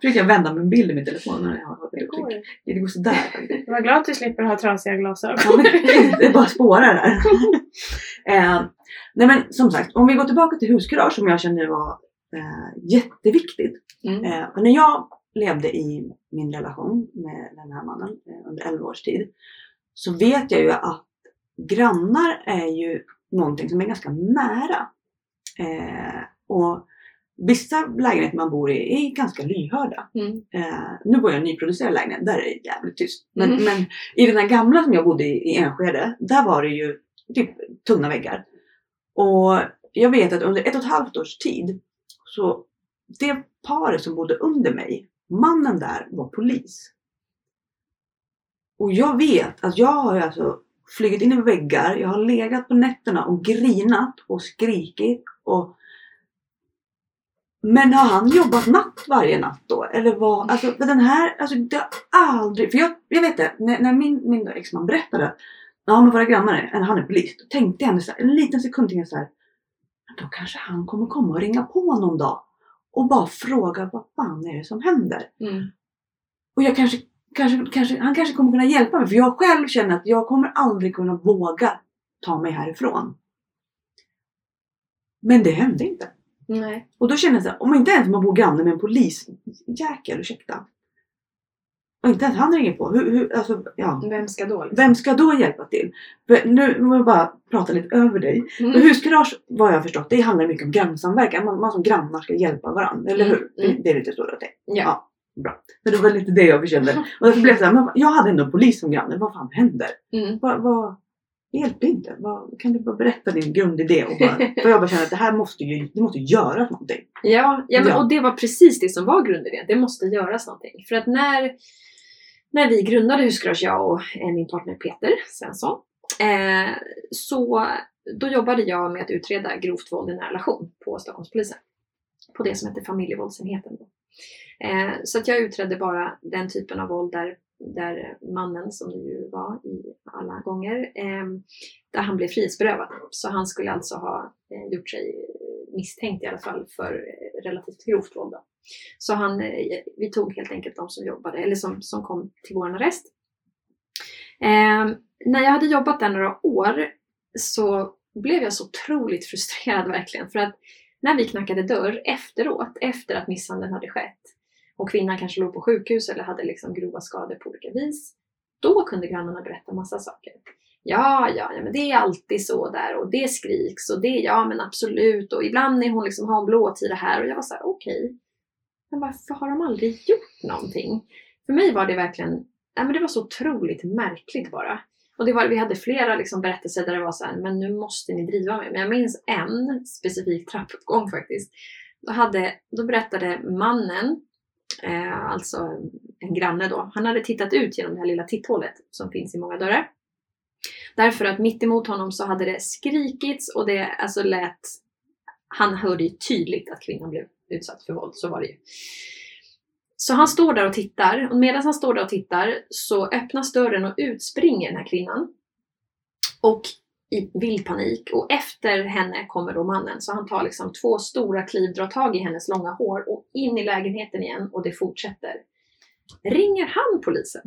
Försöker jag vända min bild i min telefon när jag har Det går. Det går sådär faktiskt. Var glad att du slipper ha trasiga glasögon. Ja, det bara spårar där. [laughs] eh, nej men som sagt, om vi går tillbaka till huskurage som jag känner var eh, jätteviktigt. Mm. Eh, när jag levde i min relation med den här mannen eh, under 11 års tid så vet jag ju att grannar är ju någonting som är ganska nära. Eh, och vissa lägenheter man bor i är ganska lyhörda. Mm. Eh, nu bor jag i en nyproducerad lägenhet, där är det jävligt tyst. Men, Mm. men i den här gamla som jag bodde i, i Enskede, där var det ju typ tunna väggar. Och jag vet att under ett och ett halvt års tid, så det paret som bodde under mig, mannen där var polis. Och jag vet att jag har alltså flugit in i väggar, jag har legat på nätterna och grinat och skrikit och men har han jobbat natt varje natt då? Eller vad? Alltså den här, alltså det har aldrig, för jag, jag vet det, när, när min, min exman berättade ja men våra grannar han är polis. Då tänkte jag så här, en liten sekund tänkte jag så här, då kanske han kommer komma och ringa på någon dag och bara fråga vad fan är det som händer? Mm. Och jag kanske, kanske, kanske, han kanske kommer kunna hjälpa mig för jag själv känner att jag kommer aldrig kunna våga ta mig härifrån. Men det hände inte. Nej. Och då känner jag så här, om inte ens man bor granne med en polisjäkel, ursäkta. Och inte ens han ringer på. Hur, hur, alltså, ja. Vem ska då? Liksom? Vem ska då hjälpa till? För nu må jag bara prata lite över dig. Mm. huskurage, vad jag har förstått, det handlar mycket om grannsamverkan. Man, man som grannar ska hjälpa varandra, eller Mm, hur? mm. Det, det är lite det är tänkt. Ja. Bra. Så det var lite det jag kände. [laughs] Och därför blev jag så här, men jag hade ändå en polis som granne. Vad fan händer? Mm. Vad, vad, det hjälpte inte. Vad, kan du bara berätta din grundidé? Och bara, [laughs] för jag bara känner att det här måste ju, det måste göras någonting. Ja, ja, men, Ja. och det var precis det som var grundidén. Det måste göras någonting. För att när, när vi grundade Huskurage, jag och eh, min partner Peter Svensson, eh, så då jobbade jag med att utreda grovt våld i nära relation på Stockholmspolisen. På det som heter familjevåldsenheten. Då. Eh, så att jag utredde bara den typen av våld där, där mannen, som det ju var i alla gånger, eh, där han blev frihetsberövad. Så han skulle alltså ha eh, gjort sig misstänkt i alla fall för eh, relativt grovt våld. Då. Så han, eh, vi tog helt enkelt de som jobbade, eller som, som kom till vår arrest. Eh, när jag hade jobbat där några år så blev jag så otroligt frustrerad [laughs] verkligen. För att när vi knackade dörr efteråt, efter att misshandeln hade skett och kvinnan kanske låg på sjukhus eller hade liksom grova skador på olika vis. Då kunde grannarna berätta massa saker. Ja, ja, ja, men det är alltid så där och det skriks och det, ja men absolut och ibland är hon liksom, har hon blåtira här och jag var så här: okej. Men varför har de aldrig gjort någonting? För mig var det verkligen, nej men det var så otroligt märkligt bara. Och det var, vi hade flera liksom berättelser där det var så här, men nu måste ni driva mig. Men jag minns en specifik trappuppgång faktiskt. Då, hade, då berättade mannen, eh, alltså en granne då, han hade tittat ut genom det här lilla titthålet som finns i många dörrar. Därför att mitt emot honom så hade det skrikits och det alltså lät, han hörde ju tydligt att kvinnan blev utsatt för våld, så var det ju. Så han står där och tittar och medan han står där och tittar så öppnas dörren och ut springer den här kvinnan. Och i vild panik och efter henne kommer då mannen så han tar liksom två stora kliv, drar tag i hennes långa hår och in i lägenheten igen och det fortsätter. Ringer han polisen?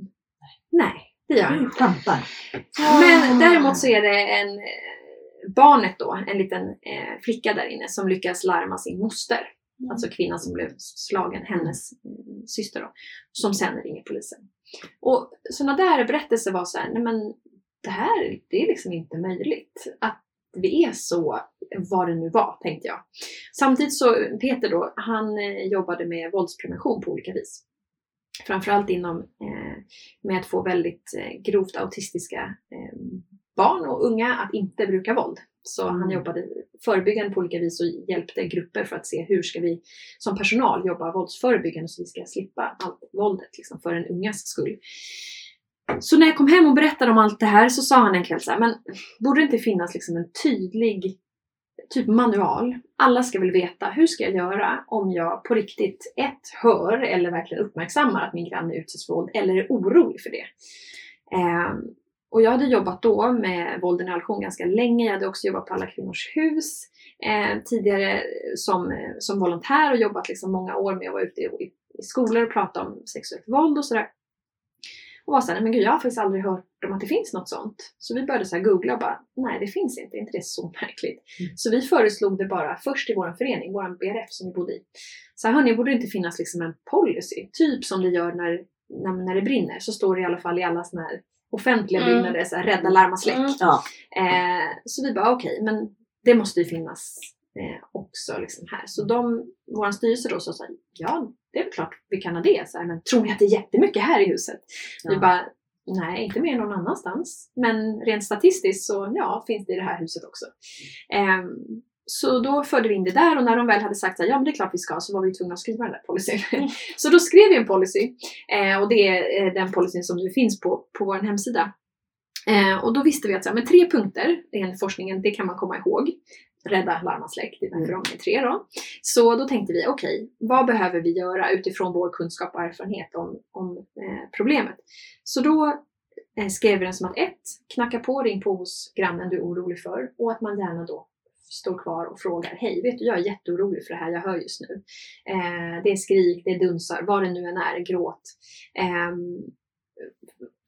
Nej, Det gör han. Skämtar. Men däremot så är det en, eh, barnet då, en liten eh, flicka där inne som lyckas larma sin moster. Alltså kvinnan som blev slagen, hennes eh, syster då. Som sen ringer polisen. Och sådana där berättelser var så här, nej men det här, det är liksom inte möjligt. Att vi är så, vad det nu var, tänkte jag. Samtidigt så, Peter då, han eh, jobbade med våldsprevention på olika vis. Framförallt inom, eh, med att få väldigt eh, grovt autistiska eh, barn och unga att inte bruka våld. Så han Mm. jobbade förebyggande på olika vis och hjälpte grupper för att se hur ska vi som personal jobba våldsförebyggande så vi ska slippa allt våldet liksom, för en ungas skull. Så när jag kom hem och berättade om allt det här så sa han en kväll så här, men borde det inte finnas liksom en tydlig typ manual? Alla ska väl veta, hur ska jag göra om jag på riktigt ett, hör eller verkligen uppmärksammar att min granne utsätts för våld eller är orolig för det. Eh, och jag hade jobbat då med våld i nära relation ganska länge. Jag hade också jobbat på Alla Kvinnors Hus eh, tidigare som, som volontär och jobbat liksom många år med att vara ute i, i skolor och prata om sexuellt våld och sådär. Och var såhär, nej men gud jag har faktiskt aldrig hört om att det finns något sånt. Så vi började så här googla och bara, nej det finns inte, är inte det så [laughs] märkligt? Mm. Så vi föreslog det bara först i vår förening, vår BRF som vi bodde i. Så här, hörni, borde det inte finnas liksom en policy? Typ som det gör när, när, när det brinner, så står det i alla fall i alla såna här offentliga Mm. byggnader, så här, rädda, larma, släck. Mm. Ja. Eh, så vi bara okej, men det måste ju finnas eh, också liksom här. Så de, vår styrelse då sa så här, ja det är väl klart vi kan ha det. Så här, men tror ni att det är jättemycket här i huset? Vi Ja. bara, nej inte mer än någon annanstans. Men rent statistiskt så ja, finns det i det här huset också. Ehm, så då förde vi in det där och när de väl hade sagt att ja men det är klart vi ska så var vi tvungna att skriva den där policyn. [laughs] så då skrev vi en policy eh, och det är eh, den policyn som nu finns på, på vår hemsida. Eh, och då visste vi att så här, med tre punkter enligt forskningen, det kan man komma ihåg. Rädda, larma, släck, det är därför de är tre då. Så då tänkte vi, okej, vad behöver vi göra utifrån vår kunskap och erfarenhet om, om eh, problemet? Så då eh, skrev vi den som att ett, knacka på, ring på hos grannen du är orolig för och att man gärna då står kvar och frågar, hej, vet du, jag är jätteorolig för det här jag hör just nu. Eh, det är skrik, det är dunsar, vad det nu än är, gråt. Ehm,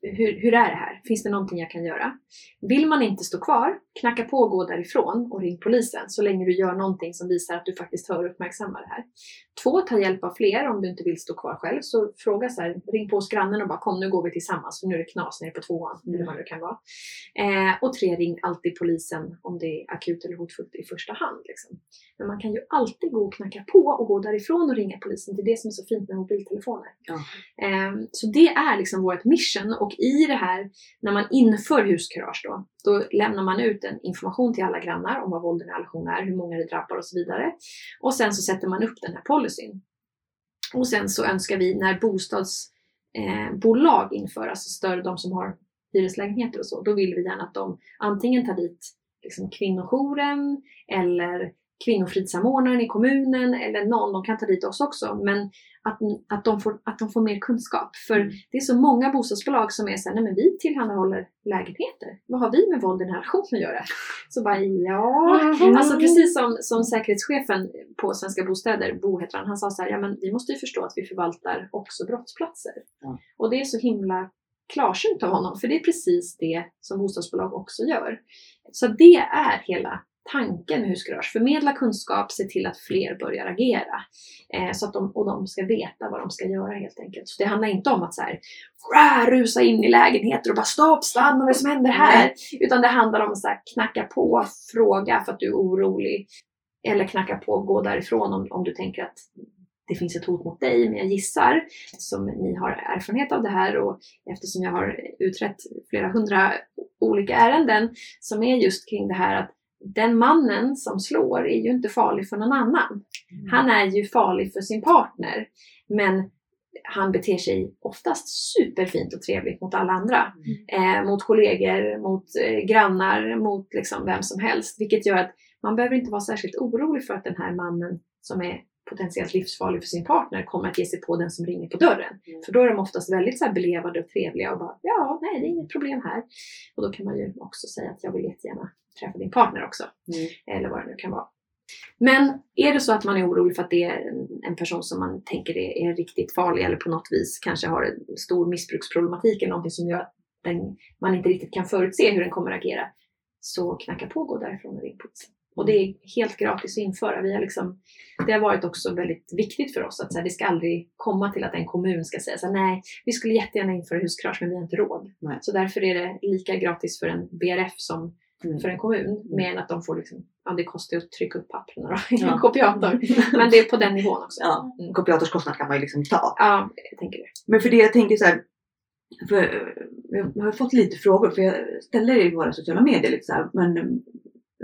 hur, hur är det här? Finns det någonting jag kan göra? Vill man inte stå kvar, knacka på och gå därifrån och ring polisen så länge du gör någonting som visar att du faktiskt hör och uppmärksammar det här. Två, ta hjälp av fler om du inte vill stå kvar själv. Så fråga så här, ring på hos grannen och bara kom nu går vi tillsammans för nu är det knas nere på tvåan. Mm. Eller vad det kan vara. Eh, och tre, ring alltid polisen om det är akut eller hotfullt i första hand. Liksom. Men man kan ju alltid gå och knacka på och gå därifrån och ringa polisen. Det är det som är så fint med mobiltelefoner. Ja. Ehm, Så det är liksom vårt mission och i det här, när man inför huskurage då, då lämnar man ut en information till alla grannar om vad våld i relation är, hur många det drabbar och så vidare. Och sen så sätter man upp den här policyn. Och sen så önskar vi när bostadsbolag eh, inför, alltså större, de som har hyreslägenheter och så, då vill vi gärna att de antingen tar dit liksom kvinnojouren eller kvinnofridssamordnaren i kommunen eller någon, de kan ta dit oss också, men att, att, de, får, att de får mer kunskap. För Mm. det är så många bostadsbolag som är såhär, nej men vi tillhandahåller lägenheter. Vad har vi med våld i nära relation att göra? Så bara, ja. Mm. Alltså precis som, som säkerhetschefen på Svenska Bostäder, Bo heter han, han sa så här, ja men vi måste ju förstå att vi förvaltar också brottsplatser. Ja. Och det är så himla klarsynt av honom, för det är precis det som bostadsbolag också gör. Så det är hela tanken med Husgarage. Förmedla kunskap, se till att fler börjar agera. Eh, så att de, och de ska veta vad de ska göra helt enkelt. Så det handlar inte om att så här, "Rah, rusa in i lägenheter och bara stopp, stanna, vad är det som händer här? Utan det handlar om att så här, knacka på, fråga för att du är orolig. Eller knacka på gå därifrån om, om du tänker att det finns ett hot mot dig. Men jag gissar, eftersom ni har erfarenhet av det här och eftersom jag har utrett flera hundra olika ärenden som är just kring det här att den mannen som slår är ju inte farlig för någon annan. Han är ju farlig för sin partner. Men han beter sig oftast superfint och trevligt mot alla andra. Eh, mot kollegor, mot eh, grannar, mot liksom vem som helst. Vilket gör att man behöver inte vara särskilt orolig för att den här mannen som är potentiellt livsfarlig för sin partner kommer att ge sig på den som ringer på dörren. Mm. För då är de oftast väldigt så här belevade och trevliga och bara ja, nej det är inget problem här. Och då kan man ju också säga att jag vill jättegärna träffa din partner också. Mm. Eller vad det nu kan vara. Men är det så att man är orolig för att det är en, person som man tänker är, är riktigt farlig eller på något vis kanske har en stor missbruksproblematik eller någonting som gör att den, man inte riktigt kan förutse hur den kommer att agera, så knacka på och gå därifrån och ring polisen. Och det är helt gratis att införa. Vi har liksom, det har varit också väldigt viktigt för oss att så här, det ska aldrig komma till att en kommun ska säga så här, nej, vi skulle jättegärna införa huskurage men vi har inte råd. Nej. Så därför är det lika gratis för en BRF som Mm. för en kommun. Mer än att de får liksom, ja det kostar ju att trycka upp papperna då, [laughs] i Ja. en kopiator. Men det är på den nivån också. Ja, kopiatorskostnad kan man ju liksom ta. Ja, jag tänker det. Men för det jag tänker så här, för jag har fått lite frågor, för jag ställer det i våra sociala medier lite så här, men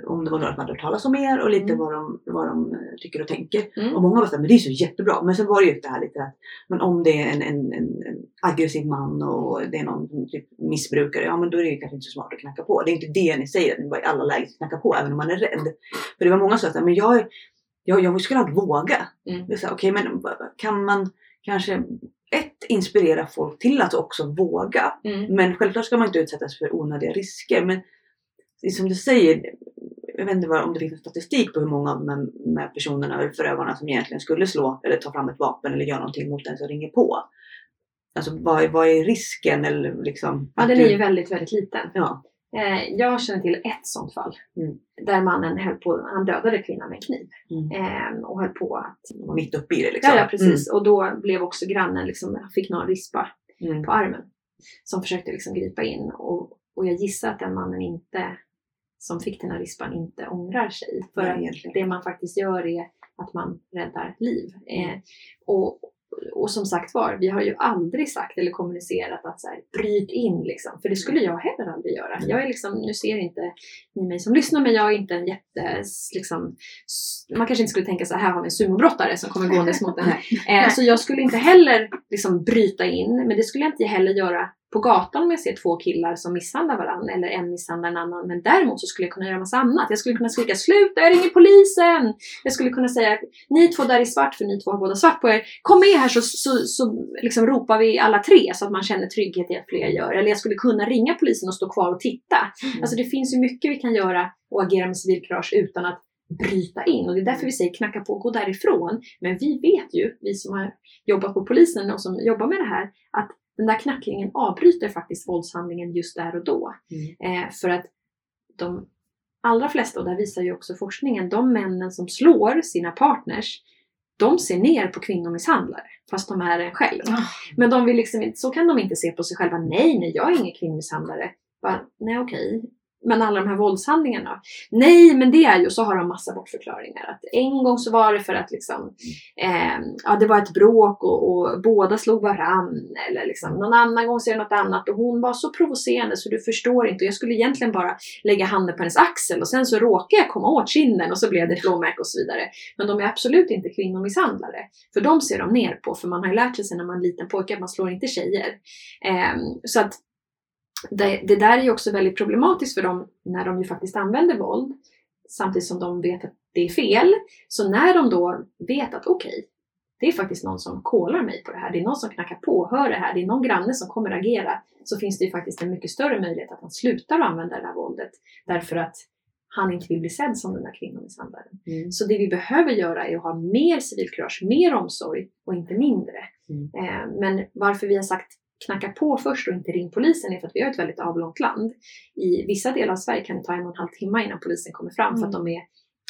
om det var några som hade hört talas om er och lite Mm. vad, de, vad de eh, tycker och tänker. Mm. Och många var såhär, men det är så jättebra. Men sen var det ju det här lite att, men om det är en, en, en, en aggressiv man och det är någon som typ missbrukare, ja men då är det ju kanske inte så smart att knacka på. Det är inte det ni säger, att ni bara i alla lägen ska knacka på, även om man är rädd. För det var många som sa, men jag, jag, jag skulle aldrig våga. Mm. Okej, men kan man kanske ett, inspirera folk till att också våga. Mm. Men självklart ska man inte utsättas för onödiga risker. Men som du säger, jag vet inte om det finns någon statistik på hur många av de här, personerna eller förövarna som egentligen skulle slå eller ta fram ett vapen eller göra någonting mot den som ringer på. Alltså vad, är- vad är risken eller liksom? Ja, den är ju väldigt, väldigt liten. Ja. Eh, jag känner till ett sånt fall. Mm. Där mannen höll på, han dödade kvinnan med kniv. Mm. Eh, och höll på att... Var mitt uppe i det liksom. Ja, ja precis. Och då blev också grannen, liksom, fick någon rispa Mm. Mm. på armen. Som försökte liksom gripa in. Och, och jag gissar att den mannen inte, som fick den här rispan, inte ångrar sig. För Nej, att det man faktiskt gör är att man räddar liv. Mm. Eh, och, och som sagt var, vi har ju aldrig sagt eller kommunicerat att så här, bryt in liksom. För det skulle jag heller aldrig göra. Jag är liksom, nu ser inte ni mig som lyssnar, men jag är inte en jätte, liksom, man kanske inte skulle tänka så här, här har vi en sumobrottare som kommer gåendes mot en. [laughs] Nej. Eh, så jag skulle inte heller liksom bryta in, men det skulle jag inte heller göra på gatan om jag ser två killar som misshandlar varandra eller en misshandlar en annan. Men däremot så skulle jag kunna göra massa annat. Jag skulle kunna skrika sluta, jag ringer polisen! Jag skulle kunna säga ni två där i svart, för ni två har båda svart på er. Kom med här så, så, så liksom ropar vi alla tre så att man känner trygghet i att fler gör. Eller jag skulle kunna ringa polisen och stå kvar och titta. Mm. Alltså det finns ju mycket vi kan göra och agera med civilkurage utan att bryta in. Och det är därför vi säger knacka på, gå därifrån. Men vi vet ju, vi som har jobbat på polisen och som jobbar med det här, att den där knackningen avbryter faktiskt våldshandlingen just där och då. Mm. Eh, för att de allra flesta, och där visar ju också forskningen, de männen som slår sina partners, de ser ner på kvinnomisshandlare fast de är en själv. Ah. Men de vill liksom så kan de inte se på sig själva. Nej, nej, jag är ingen kvinnomisshandlare. Bara, nej, okej. Men alla de här våldshandlingarna. Nej, men det är ju, så har de massa bortförklaringar. Att en gång så var det för att liksom, eh, ja, det var ett bråk och, och båda slog varann. Eller liksom, någon annan gång så är det något annat. Och hon var så provocerande så du förstår inte. Och jag skulle egentligen bara lägga handen på hennes axel och sen så råkade jag komma åt kinden och så blev det ett blåmärke och så vidare. Men de är absolut inte kvinnomisshandlare. För de ser de ner på, för man har ju lärt sig sen när man är liten pojke att man slår inte tjejer. Eh, så att det, det där är ju också väldigt problematiskt för dem när de ju faktiskt använder våld. Samtidigt som de vet att det är fel. Så när de då vet att okej, det är faktiskt någon som kollar mig på det här. Det är någon som knackar på hör det här. Det är någon granne som kommer agera. Så finns det ju faktiskt en mycket större möjlighet att han slutar använda det här våldet. Därför att han inte vill bli sedd som den där kvinnomisshandlaren. Mm. Så det vi behöver göra är att ha mer civilkurage, mer omsorg och inte mindre. Mm. Eh, men varför vi har sagt knacka på först och inte ring polisen är för att vi har ett väldigt avlångt land. I vissa delar av Sverige kan det ta en och en halv timme innan polisen kommer fram för att de är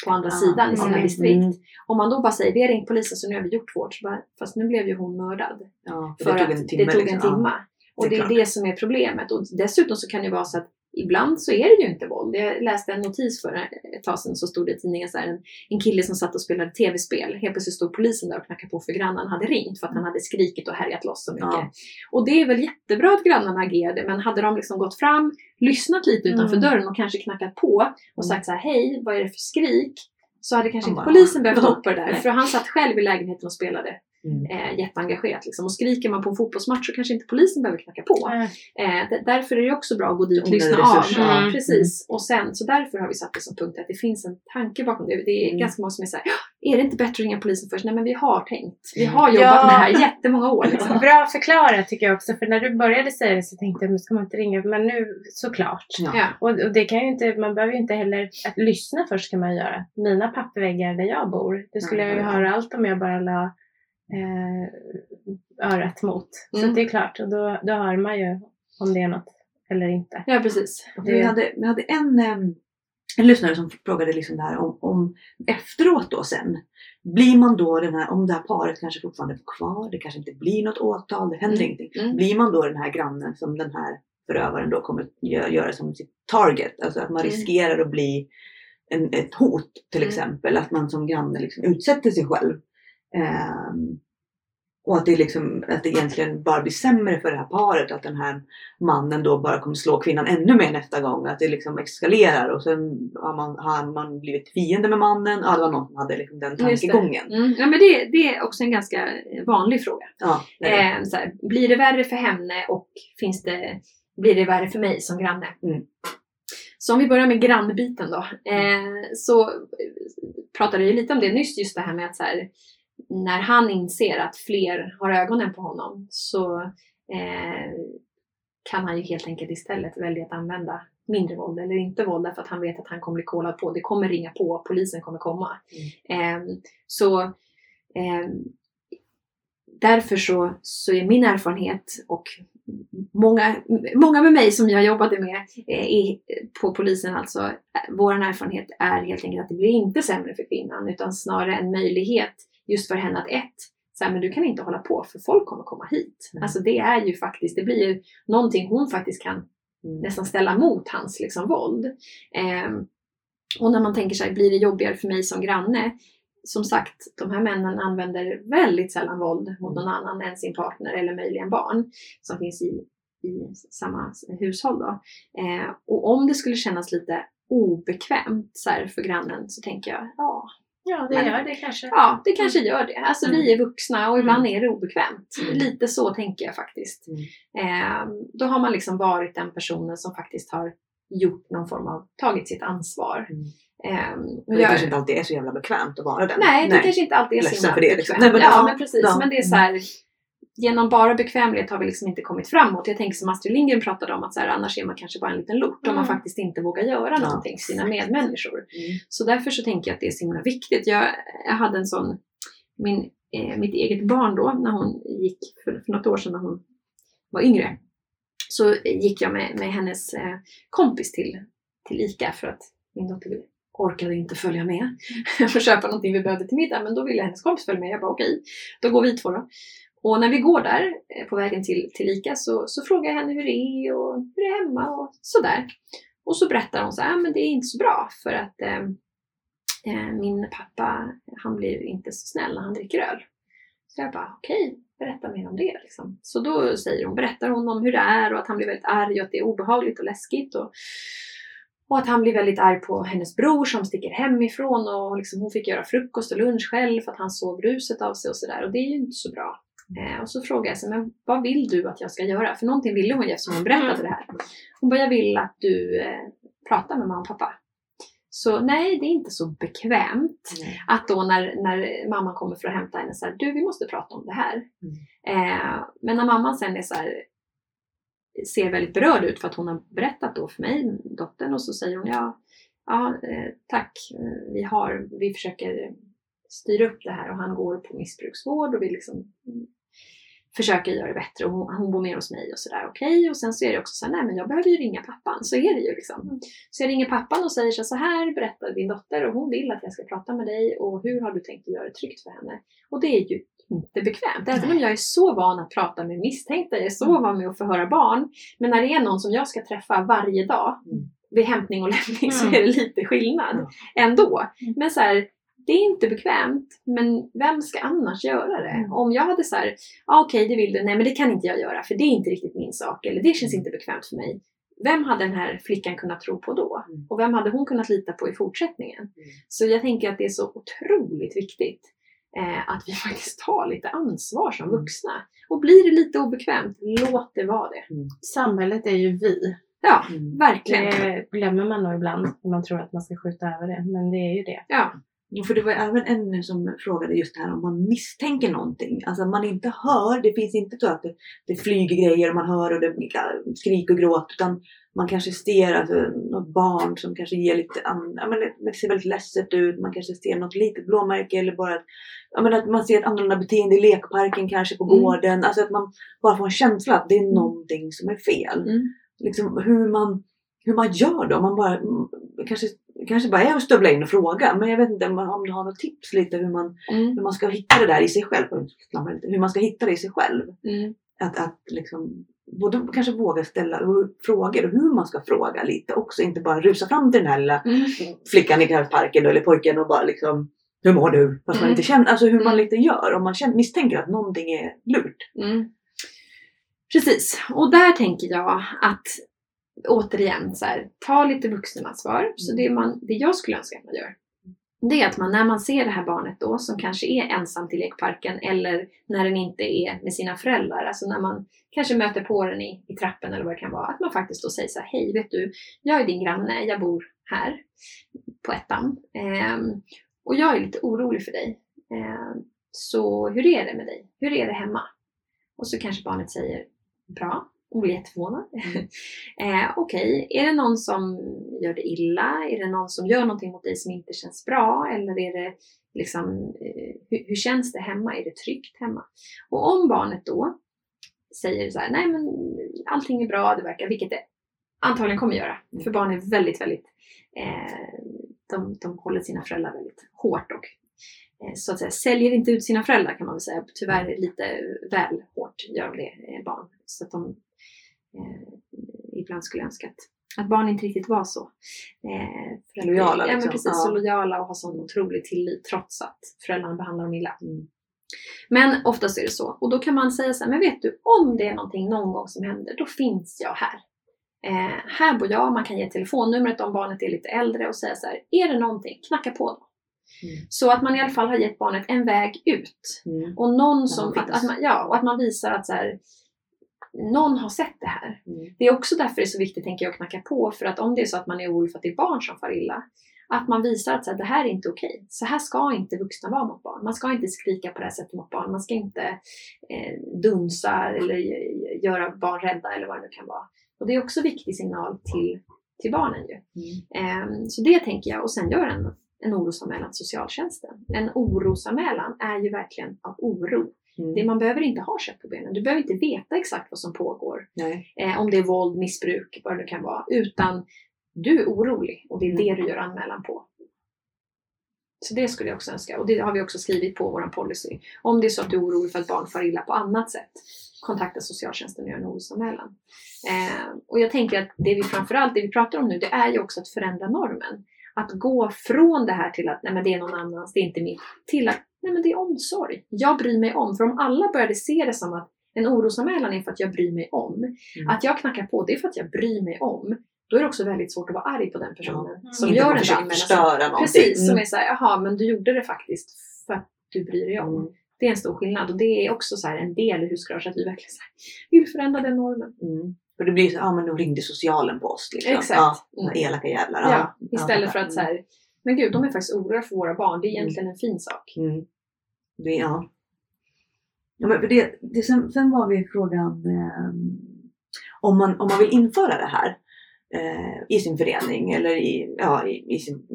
på andra Ah, sidan i sina mm. distrikt. Mm. Om man då bara säger vi har ringt polisen så nu har vi gjort vårt. Bara, Fast nu blev ju hon mördad. Ja, för För det tog att en timme. det tog en liksom. timme. Och det det är är det som är problemet. Och dessutom så kan det vara så att ibland så är det ju inte våld. Jag läste en notis för ett tag sedan så stod det i tidningen så här, en, en kille som satt och spelade tv-spel. Helt plötsligt stod polisen där och knackade på för grannen hade ringt för att han hade skrikit och härjat loss så mycket. Ja. Och det är väl jättebra att grannarna agerade men hade de liksom gått fram, lyssnat lite utanför Mm. dörren och kanske knackat på och sagt så här hej, vad är det för skrik? Så hade kanske inte polisen behövt på det där. För han satt själv i lägenheten och spelade Mm. eh, jätteengagerat. Liksom. Och skriker man på en fotbollsmatch så kanske inte polisen behöver knacka på. Eh, d- därför är det också bra att gå dit och lyssna av. Mm. Precis. Och sen, så därför har vi satt det som punkt att det finns en tanke bakom det. Det är Mm. ganska många som är såhär, är det inte bättre att ringa polisen först? Nej men vi har tänkt. Vi Mm. har jobbat Ja. med det här jättemånga år. [laughs] Liksom. Bra förklarat tycker jag också. För när du började säga det så tänkte jag, men ska man inte ringa? Men nu såklart. Ja. Ja. Och, och det kan ju inte, man behöver ju inte heller, att lyssna först kan man göra. Mina pappväggar där jag bor, det skulle jag ju Mm. höra allt om jag bara la eh, örat mot. Så Mm. att det är klart, och då, då hör man ju om det är något eller inte. Ja, precis. Vi hade, vi hade en, em, en lyssnare som frågade liksom det här om, om efteråt då sen. Blir man då den här, om det här paret kanske fortfarande är kvar, det kanske inte blir något åtal, det händer Mm. ingenting. Mm. Blir man då den här grannen som den här förövaren då kommer gö- göra som sitt target? Alltså att man Mm. riskerar att bli en, ett hot till Mm. exempel. Att man som granne liksom utsätter sig själv. Ehm, och att det, liksom, att det egentligen bara blir sämre för det här paret. Att den här mannen då bara kommer slå kvinnan ännu mer nästa gång. Att det liksom eskalerar och sen har man, har man blivit fiende med mannen. Ja, det var någon som hade liksom den tankegången. Mm. Ja, men det, det är också en ganska vanlig fråga. Ja, det det. Eh, så här, blir det värre för henne och finns det, blir det värre för mig som granne? Mm. Så om vi börjar med grannbiten då. Eh, så pratade ju lite om det nyss, just det här med att så här, när han inser att fler har ögonen på honom så eh, kan han ju helt enkelt istället välja att använda mindre våld eller inte våld därför att han vet att han kommer bli kollad på. Det kommer ringa på, polisen kommer komma. Eh, så eh, därför så, så är min erfarenhet och många, många med mig som jag jobbade med eh, i, på polisen alltså, eh, vår erfarenhet är helt enkelt att det blir inte sämre för kvinnan utan snarare en möjlighet just för henne att ett, så här, men du kan inte hålla på för folk kommer komma hit. Mm. Alltså det är ju faktiskt, det blir ju någonting hon faktiskt kan Mm. nästan ställa mot hans liksom, våld. Ehm, och när man tänker sig, blir det jobbigare för mig som granne? Som sagt, de här männen använder väldigt sällan våld mot någon annan än sin partner eller möjligen barn som finns i, i samma hushåll. Eh, och om det skulle kännas lite obekvämt så här, för grannen så tänker jag, ja, Ja, det gör det kanske. ja det kanske gör det. Alltså vi är vuxna och ibland är det obekvämt. Mm. Lite så tänker jag faktiskt. Mm. Eh, då har man liksom varit den personen som faktiskt har gjort någon form av, tagit sitt ansvar. Mm. Eh, Men det jag- kanske inte alltid är så jävla bekvämt att vara den. Nej, det kanske inte alltid är så himla för det, liksom. bekvämt. Nej, men- ja, ja, men precis. ja. Men det är så här, genom bara bekvämlighet har vi liksom inte kommit framåt. Jag tänker som Astrid Lindgren pratade om att så här, annars är man kanske bara en liten lort om man Mm. faktiskt inte vågar göra Ja, någonting för sina medmänniskor. Mm. Så därför så tänker jag att det är så himla viktigt. Jag, jag hade en sån, min, eh, mitt eget barn då, när hon gick, för, för något år sedan när hon var yngre, så gick jag med, med hennes eh, kompis till, till ICA för att min dotter orkade inte följa med [laughs] och köpa någonting vi behövde till middag. Men då ville hennes kompis följa med. Jag bara okej, då går vi två då. Och när vi går där eh, på vägen till, till ICA så, så frågar jag henne hur det är och hur det är hemma och sådär. Och så berättar hon så här, men det är inte så bra för att eh, eh min pappa, han blir inte så snäll när han dricker öl. Så jag bara, okej, berätta mer om det. Liksom. Så då säger hon, berättar hon om hur det är och att han blir väldigt arg och att det är obehagligt och läskigt. Och, och att han blir väldigt arg på hennes bror som sticker hemifrån och liksom hon fick göra frukost och lunch själv för att han såg ruset av sig och sådär. Och det är ju inte så bra. Eh, och så frågar jag sig, men vad vill du att jag ska göra? För någonting ville hon ju eftersom hon berättade det här. Hon bara, jag vill att du eh, pratar med mamma och pappa. Så nej, det är inte så bekvämt Nej. att då när, när mamman kommer för att hämta henne så här, du vi måste prata om det här. Eh, men när mamman sen är så här, ser väldigt berörd ut för att hon har berättat då för mig, dottern, och så säger hon ja, ja eh, tack, vi, har, vi försöker styra upp det här och han går på missbruksvård och vi liksom mm, försöker göra det bättre och hon, hon bor med hos mig och sådär, okej. Och sen så är det också så här, nej men jag behöver ju ringa pappan, så är det ju liksom. Så jag ringer pappan och säger så här, berättar din dotter och hon vill att jag ska prata med dig och hur har du tänkt att göra det tryggt för henne? Och det är ju inte bekvämt. Även om jag är så van att prata med misstänkta, jag är så Mm. van med att förhöra barn. Men när det är någon som jag ska träffa varje dag Mm. vid hämtning och lämning så Mm. är det lite skillnad Mm. ändå. Men så här, det är inte bekvämt, men vem ska annars göra det? Mm. Om jag hade så här, ah, okej det vill du, nej men det kan inte jag göra för det är inte riktigt min sak eller det känns inte bekvämt för mig. Vem hade den här flickan kunnat tro på då? Mm. Och vem hade hon kunnat lita på i fortsättningen? Mm. Så jag tänker att det är så otroligt viktigt eh, att vi [laughs] faktiskt tar lite ansvar som Mm. vuxna. Och blir det lite obekvämt, låt det vara det. Samhället är ju vi. Ja, Mm. verkligen. Det glömmer man nog ibland när man tror att man ska skjuta över det. Men det är ju det. Ja, för det var även en som frågade just det här om man misstänker någonting. Alltså man inte hör, det finns inte så att det, det flyger grejer och man hör och det skrik och gråt. Utan man kanske ser alltså, något barn som kanske ger lite, ja, men det, ser väldigt ledset ut. Man kanske ser något litet blåmärke eller bara att, ja, men att man ser ett annorlunda beteende i lekparken kanske på Mm. gården. Alltså att man bara får en känsla att det är någonting som är fel. Mm. liksom, hur, man, hur man gör då. Man bara, mm, kanske, kanske bara är att stövla in och fråga. Men jag vet inte om, du har något tips lite hur man, Mm. hur man ska hitta det där i sig själv. Hur man ska hitta det i sig själv. Mm. Att, att liksom, både kanske våga ställa frågor och hur man ska fråga lite också. Inte bara rusa fram till den här lilla Mm. flickan i parken eller pojken och bara liksom Hur mår du? Fast man Mm. inte känner, alltså hur man Mm. lite gör. Om man känner, misstänker att någonting är lurt. Mm. Precis, och där tänker jag att återigen så här, ta lite vuxenansvar. Så det, man, det jag skulle önska att man gör det är att man när man ser det här barnet då som kanske är ensamt i lekparken eller när den inte är med sina föräldrar, alltså när man kanske möter på den i, i trappen eller vad det kan vara, att man faktiskt då säger så här, hej vet du, jag är din granne, jag bor här på ettan ehm, och jag är lite orolig för dig. Ehm, så hur är det med dig? Hur är det hemma? Och så kanske barnet säger bra blir jätteförvånad. [laughs] eh, Okej, är det någon som gör det illa? Är det någon som gör någonting mot dig som inte känns bra? Eller är det liksom, eh, hur, hur känns det hemma? Är det tryggt hemma? Och om barnet då säger så här, nej men allting är bra, det verkar, vilket det antagligen kommer göra. För barn är väldigt, väldigt, eh, de, de håller sina föräldrar väldigt hårt och eh, så att säga säljer inte ut sina föräldrar kan man väl säga. Tyvärr lite väl hårt gör de det, eh, barn. Så att de ibland skulle önska att, att barn inte riktigt var så. Eh, för att- Lojala, Ja, men liksom. precis. Så Ja. lojala och har sån otrolig tillit trots att föräldrarna behandlar dem illa. Mm. Men oftast är det så. Och då kan man säga så här, men vet du, om det är någonting någon gång som händer, då finns jag här. Eh, här bor jag, man kan ge telefonnumret om barnet är lite äldre och säga så här, är det någonting, knacka på då. Mm. Så att man i alla fall har gett barnet en väg ut. Mm. Och någon som, att, att man, ja, och att man visar att så här, någon har sett det här. Mm. Det är också därför det är så viktigt tänker jag att knacka på. För att om det är så att man är orolig för att det är barn som far illa. Att man visar att så här, det här är inte okej. Så här ska inte vuxna vara mot barn. Man ska inte skrika på det här sättet mot barn. Man ska inte eh, dunsa eller eh, göra barn rädda eller vad det nu kan vara. Och det är också en viktig signal till, till barnen ju. Ehm, så det tänker jag. Och sen gör en, en orosanmälan till socialtjänsten. En orosanmälan är ju verkligen av oro. Mm. Det, man behöver inte ha kött på benen. Du behöver inte veta exakt vad som pågår. Eh, om det är våld, missbruk, vad det kan vara. Utan du är orolig och det är Mm. det du gör anmälan på. Så det skulle jag också önska. Och det har vi också skrivit på vår policy. Om det är så att du är orolig för att barn far illa på annat sätt, kontakta socialtjänsten och gör en orosanmälan. Eh, och jag tänker att det vi framförallt, det vi pratar om nu, det är ju också att förändra normen. Att gå från det här till att nej men det är någon annans, det är inte mitt, till att nej men det är omsorg. Jag bryr mig om. För om alla började se det som att en orosanmälan är för att jag bryr mig om. Mm. Att jag knackar på, det är för att jag bryr mig om. Då är det också väldigt svårt att vara arg på den personen Mm. som Inte gör en anmälan. förstöra någonting. Precis, som Mm. är såhär, jaha men du gjorde det faktiskt för att du bryr dig om. Mm. Det är en stor skillnad och det är också så en del i huskurage att vi verkligen så vill förändra den normen. Mm. För det blir så, ja men då ringde socialen på oss. Liksom. Exakt. Ja, Mm. elaka jävlar. Ja, istället för att så här, men gud de är faktiskt oroliga för våra barn, det är egentligen en fin sak. Mm. Det, ja. ja men det, det, sen, sen var vi frågan eh, om, man, om man vill införa det här eh, i sin förening eller i, ja, i, i sin...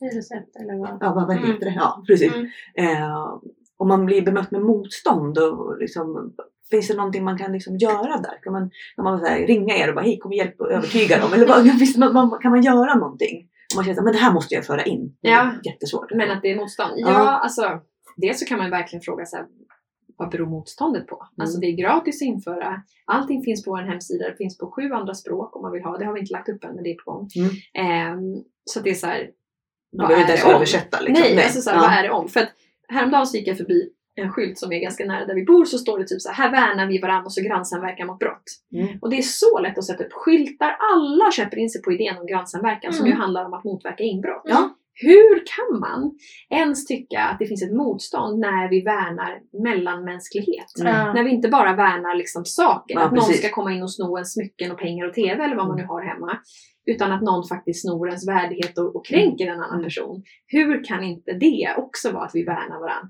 Hyresrätt eller vad? Ja, vad, vad Mm. heter det? Ja, precis. Mm. Eh, om man blir bemött med motstånd och liksom, Finns det någonting man kan liksom göra där? Kan man, kan man ringa er och bara hej kom och hjälp och övertyga dem? Eller vad, [laughs] finns det något, kan man göra någonting? Man känner att men det här måste jag föra in. Det är Ja. Jättesvårt. Men att det är motstånd? Ja, Ja. alltså dels så kan man verkligen fråga sig vad beror motståndet på? Mm. Alltså det är gratis att införa. Allting finns på vår hemsida. Det finns på sju andra språk om man vill ha. Det har vi inte lagt upp än men det är på gång. Mm. Ehm, så det är så här. man behöver inte ens översätta. Liksom. Nej, alltså så här, Ja. vad är det om? För att häromdagen så gick jag förbi en skylt som är ganska nära där vi bor så står det typ så här, här värnar vi varandra och så grannsamverkan mot brott. Mm. Och det är så lätt att sätta upp skyltar. Alla köper in sig på idén om grannsamverkan som Mm. ju handlar om att motverka inbrott. Ja. Hur kan man ens tycka att det finns ett motstånd när vi värnar mellanmänsklighet? Mm. När vi inte bara värnar liksom saker, Ja, att någon precis. ska komma in och sno en smycken och pengar och TV eller vad man nu har hemma. Utan att någon faktiskt snor ens värdighet och, och kränker en annan Mm. person. Hur kan inte det också vara att vi värnar varandra?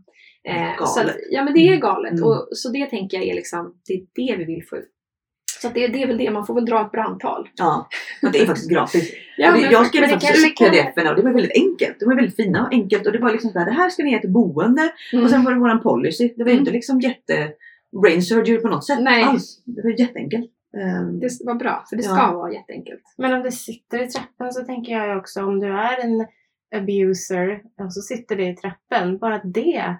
Eh, så ja men det är Mm. galet. Mm. Och, så det tänker jag är liksom, det är det vi vill få ut. Så att det, det är väl det, man får väl dra ett brandtal. Ja, men det är faktiskt gratis. [laughs] Ja, Och det, men- jag skrev faktiskt ut pdf-erna och det var väldigt enkelt. De var väldigt fina och enkelt och det var liksom såhär, det här ska ni ge till boende Mm. och sen var det våran policy. Det var ju Mm. inte liksom jätte brain surgery på något sätt Nej. alls. Det var jätteenkelt. Ehm, Det var bra, för det ska Ja. vara jätteenkelt. Men om det sitter i trappen så tänker jag också om du är en abuser och så sitter det i trappen, bara det,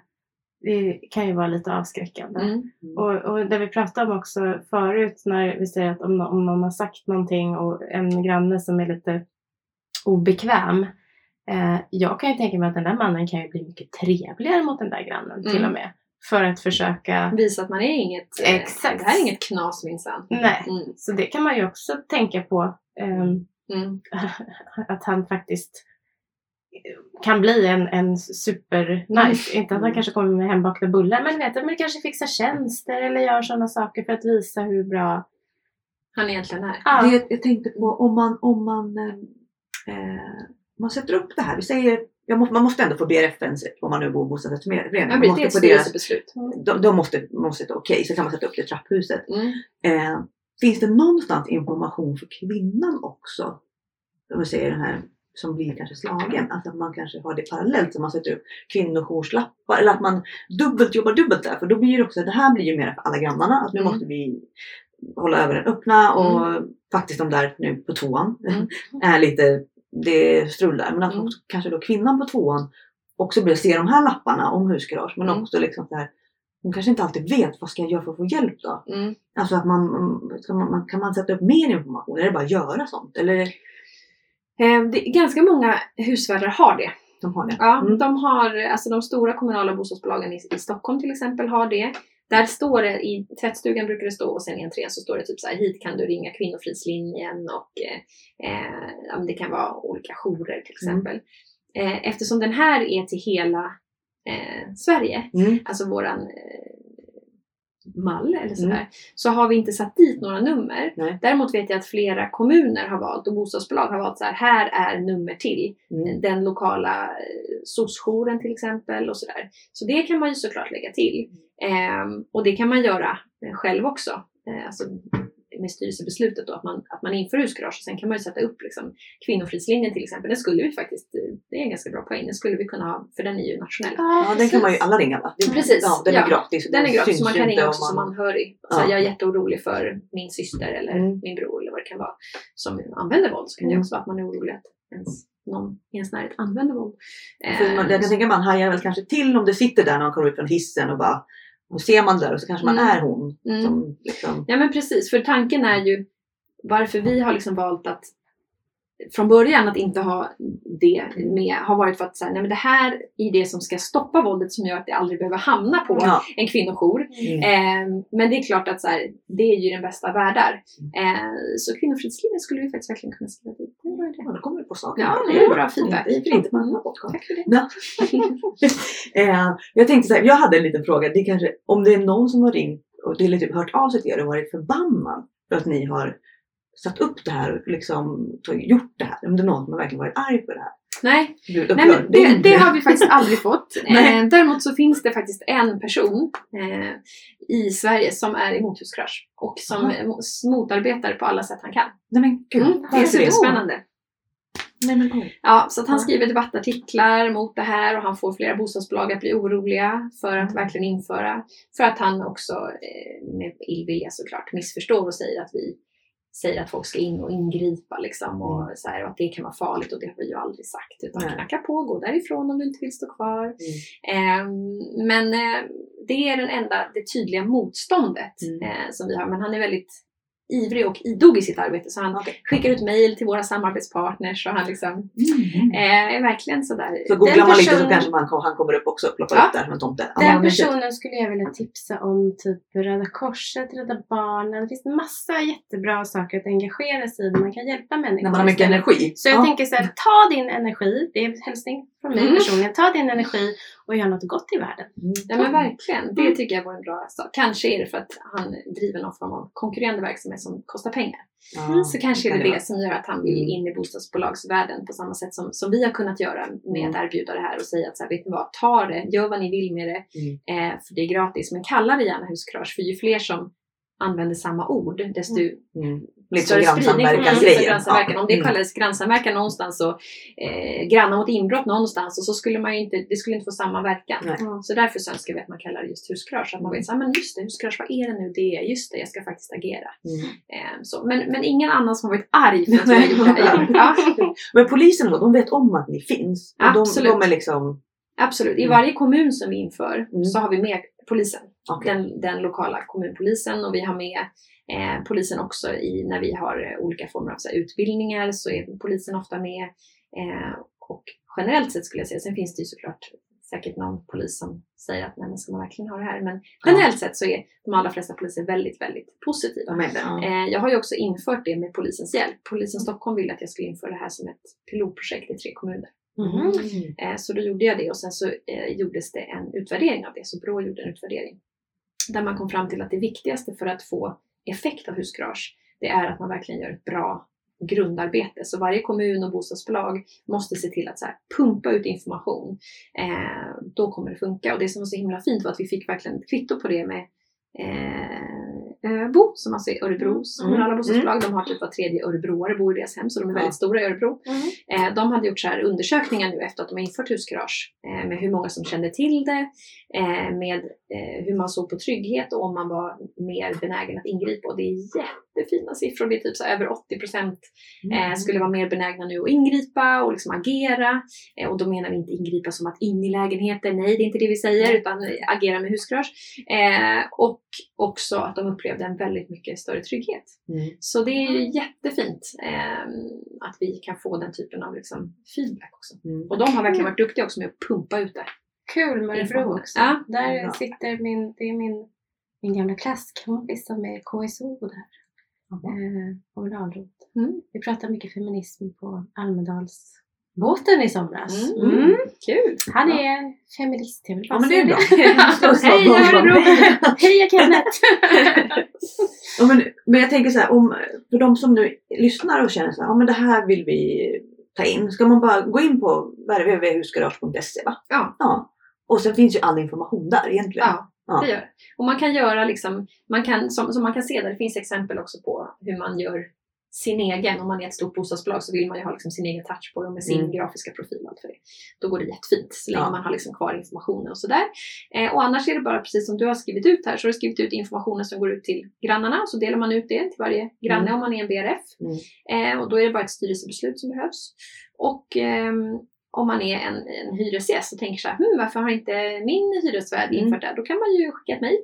det kan ju vara lite avskräckande. Mm. Och, och det vi pratade om också förut när vi säger att om, om någon har sagt någonting och en granne som är lite obekväm. Eh, jag kan ju tänka mig att den där mannen kan ju bli mycket trevligare mot den där grannen till Mm. och med. För att försöka... Visa att man är inget, eh, Exakt. det här är inget knas minsann. Nej, Mm. så det kan man ju också tänka på. Mm. [laughs] att han faktiskt kan bli en, en super nice. Inte att han Mm. kanske kommer med hembakta bullar men vet men kanske fixar tjänster eller gör sådana saker för att visa hur bra... Han egentligen är. Ja, Det jag tänkte på om man, om man, eh, eh, man sätter upp det här. Vi säger, jag må, man måste ändå få BRFN, om man nu bor i bostadsrättsförening. Man precis, det är måste ett få deras, styrelsebeslut. de, de måste, måste okej, så kan man sätta upp det i trapphuset. Mm. Eh, finns det någonstans information för kvinnan också? Om vi säger den här som blir kanske slagen. Alltså att man kanske har det parallellt som man sätter upp kvinnojourslappar. Eller att man dubbelt jobbar dubbelt där. För då blir det också, det här blir ju mer för alla grannarna. Att nu Mm. måste vi hålla ögonen öppna och faktiskt de där nu på tvåan Mm. [laughs] är lite, det strular. Men att Mm. också, kanske då kvinnan på tvåan också börjar se de här lapparna om husgarage. Men Mm. också liksom så här, hon kanske inte alltid vet vad ska jag göra för att få hjälp då. Mm. Alltså att man, man, kan man sätta upp mer information? Är det bara att göra sånt? Eller det, ganska många husvärdar har det. de har det? Ja, Mm. de har, alltså de stora kommunala bostadsbolagen i, i Stockholm till exempel har det. Där står det, i tvättstugan brukar det stå och sen i entrén så står det typ så här, hit kan du ringa Kvinnofridslinjen och eh, eh, det kan vara olika jourer till exempel. Eh, eftersom den här är till hela eh, Sverige, Mm. alltså våran eh, mall eller sådär, så har vi inte satt dit några nummer. Nej. Däremot vet jag att flera kommuner har valt och bostadsbolag har valt så här, här är nummer till Mm. den lokala eh, SOS-jouren till exempel och sådär. Så det kan man ju såklart lägga till. Ehm, och det kan man göra eh, själv också. Eh, alltså med styrelsebeslutet då, att man, att man inför husgarage. Och sen kan man ju sätta upp liksom, Kvinnofridslinjen till exempel. Den skulle vi faktiskt, eh, det är en ganska bra poäng, den skulle vi kunna ha, för den är ju nationell. Ja, den kan man ju alla ringa va? Det- Precis, Ja, den ja. är gratis. Den är gratis, så man kan ringa också som man- anhörig. Så Ja. Jag är jätteorolig för min syster eller Mm. min bror eller vad det kan vara som använder våld. Så kan det Mm. också vara att man är orolig att ens, någon i ens närhet använder våld. För man, Eh, jag kan tänka man hajar väl kanske till om det sitter där när man kommer ut från hissen och bara och ser man där och så kanske man Mm. är hon. Mm. Som liksom, Ja men precis, för tanken är ju varför vi har liksom valt att från början att inte ha det med har varit för att säga, nej men det här är det som ska stoppa våldet som gör att det aldrig behöver hamna på ja. en kvinnojour. Mm. Eh, men det är klart att så här, det är ju den bästa av världar. Eh, så Kvinnofridslinjen skulle vi faktiskt verkligen kunna skriva dit. Det var det. Ja, då kommer vi på saker. Ja, det är bra feedback. Det är inte på podcast. Tack för det. Ja. [laughs] eh, jag tänkte så här, jag hade en liten fråga. Det är kanske, om det är någon som har ringt och eller typ hört av sig till er och varit förbannad för att ni har satt upp det här och liksom gjort det här. Om det är någon som har verkligen varit arg på det här. Nej, Nej, men det, det har vi faktiskt aldrig fått. [laughs] Eh, däremot så finns det faktiskt en person eh, i Sverige som är emot huskrasch och som Aha. eh, motarbetar på alla sätt han kan. Nej men gud. Mm, det är superspännande. Nej men. Ja, så att han skriver debattartiklar mot det här och han får flera bostadsbolag att bli oroliga för att verkligen införa. För att han också eh, med illvilja såklart missförstår och säger att vi säger att folk ska in och ingripa liksom och, så här, och att det kan vara farligt och det har vi ju aldrig sagt. Utan Nej. knacka på, gå därifrån om du inte vill stå kvar. Eh, men eh, det är den enda, det tydliga motståndet Mm. eh, som vi har. Men han är väldigt ivrig och idog i sitt arbete så han Okej. skickar ut mejl till våra samarbetspartners och han liksom Mm. Eh, är verkligen sådär. Så googlar Den man lite så kanske man, han kommer upp också och ploppar Ja. upp där som en tomte. Ja, Den shit. personen skulle jag vilja tipsa om typ Röda Korset, Rädda Barnen. Det finns massa jättebra saker att engagera sig i där man kan hjälpa människor. När man har mycket energi. Så jag ja. tänker så här, ta din energi, det är en hälsning från mig Mm. personligen. Ta din energi och gör något gott i världen. Mm. Ja men verkligen. Det Mm. tycker jag vore en bra sak. Kanske är det för att han driver någon form av konkurrerande verksamhet som kostar pengar. Ja, Så kanske är det det som gör att han vill Mm. in i bostadsbolagsvärlden på samma sätt som, som vi har kunnat göra med Mm. att erbjuda det här och säga att så här, vet ni vad, ta det, gör vad ni vill med det, Mm. eh, för det är gratis. Men kalla det gärna huskurage, för ju fler som använder samma ord, desto Mm. Lite som större spridning för grannsamverkan polisen för grejen. grannsamverkan. Ja. Om det Mm. kallades grannsamverkan någonstans och eh, grannar mot inbrott någonstans och så skulle man ju inte, det skulle inte få samma verkan. Nej. Så därför så önskar vi att man kallar det just huskurage. Så att man vet, så men just det, huskurage, vad är det nu det är? Just det, jag ska faktiskt agera. Mm. Eh, så. Men, men ingen annan som har varit arg för att vi har gjort det. [laughs] Ja, Men polisen då, de vet om att ni finns? Och de, Absolut. de är liksom... absolut. I Mm. varje kommun som vi inför Mm. så har vi med polisen. Okej. den, den lokala kommunpolisen och vi har med eh, polisen också i när vi har eh, olika former av så här, utbildningar så är polisen ofta med. Eh, och generellt sett skulle jag säga, sen finns det ju såklart säkert någon polis som säger att nej men ska man verkligen ha det här? Men generellt sett så är de allra flesta poliser väldigt, väldigt positiva. Är det. Eh, jag har ju också infört det med polisens hjälp. Polisen Stockholm ville att jag skulle införa det här som ett pilotprojekt i tre kommuner. Mm. Eh, så då gjorde jag det och sen så eh, gjordes det en utvärdering av det. Så Brå gjorde en utvärdering. Där man kom fram till att det viktigaste för att få effekt av huskurage, det är att man verkligen gör ett bra grundarbete. Så varje kommun och bostadsbolag måste se till att så här, pumpa ut information. Eh, då kommer det funka. Och det som var så himla fint var att vi fick verkligen ett kvitto på det med eh, Öbo, som alltså är Örebros Mm. kommunala bostadsbolag. De har typ var tredje örebroare bor i deras hem, så de är väldigt stora i Örebro. Eh, de hade gjort så här undersökningar nu efter att de har infört huskurage eh, med hur många som kände till det, eh, med eh, hur man såg på trygghet och om man var mer benägen att ingripa. Och det är jättefina siffror. Det är typ så över 80 procent Mm. eh, skulle vara mer benägna nu att ingripa och liksom agera. Eh, och då menar vi inte ingripa som att in i lägenheter, nej det är inte det vi säger, utan agera med huskurage. Eh, och också att de upplevde en väldigt mycket större trygghet. Mm. Så det är jättefint eh, att vi kan få den typen av liksom, feedback också. Mm. Och de har verkligen varit duktiga också med att pumpa ut det. Kul med Örebro också. Ja. Där Ja. sitter min, det är min, min gamla klasskompis som är KSO där. Eh, kommunalråd. Mm. Vi pratar mycket feminism på Almedalsbåten i somras. Mm. Mm. Kul! Han är feminist, jag vill bara Ja men det är bra. [laughs] Hej Örebro! [laughs] Heja Kenneth! [laughs] Ja, men, men jag tänker så här, om, för de som nu lyssnar och känner så här, ja men det här vill vi ta in. Ska man bara gå in på www.husgarage.se va? Ja. ja. Och sen finns ju all information där egentligen. Ja, Ja. det gör. Och man kan göra liksom, man kan, som, som man kan se där, det finns exempel också på hur man gör sin egen. Om man är ett stort bostadsbolag så vill man ju ha liksom sin egen touch på det med sin Mm. grafiska profil och allt för det. Då går det jättefint så länge Ja. man har liksom kvar informationen och sådär. Eh, och annars är det bara precis som du har skrivit ut här så har du skrivit ut informationen som går ut till grannarna och så delar man ut det till varje granne Mm. om man är en BRF. Mm. Eh, och då är det bara ett styrelsebeslut som behövs. Och ehm, om man är en, en hyresgäst och tänker så här, hm, varför har inte min hyresvärd Mm. infört det här? Då kan man ju skicka ett mejl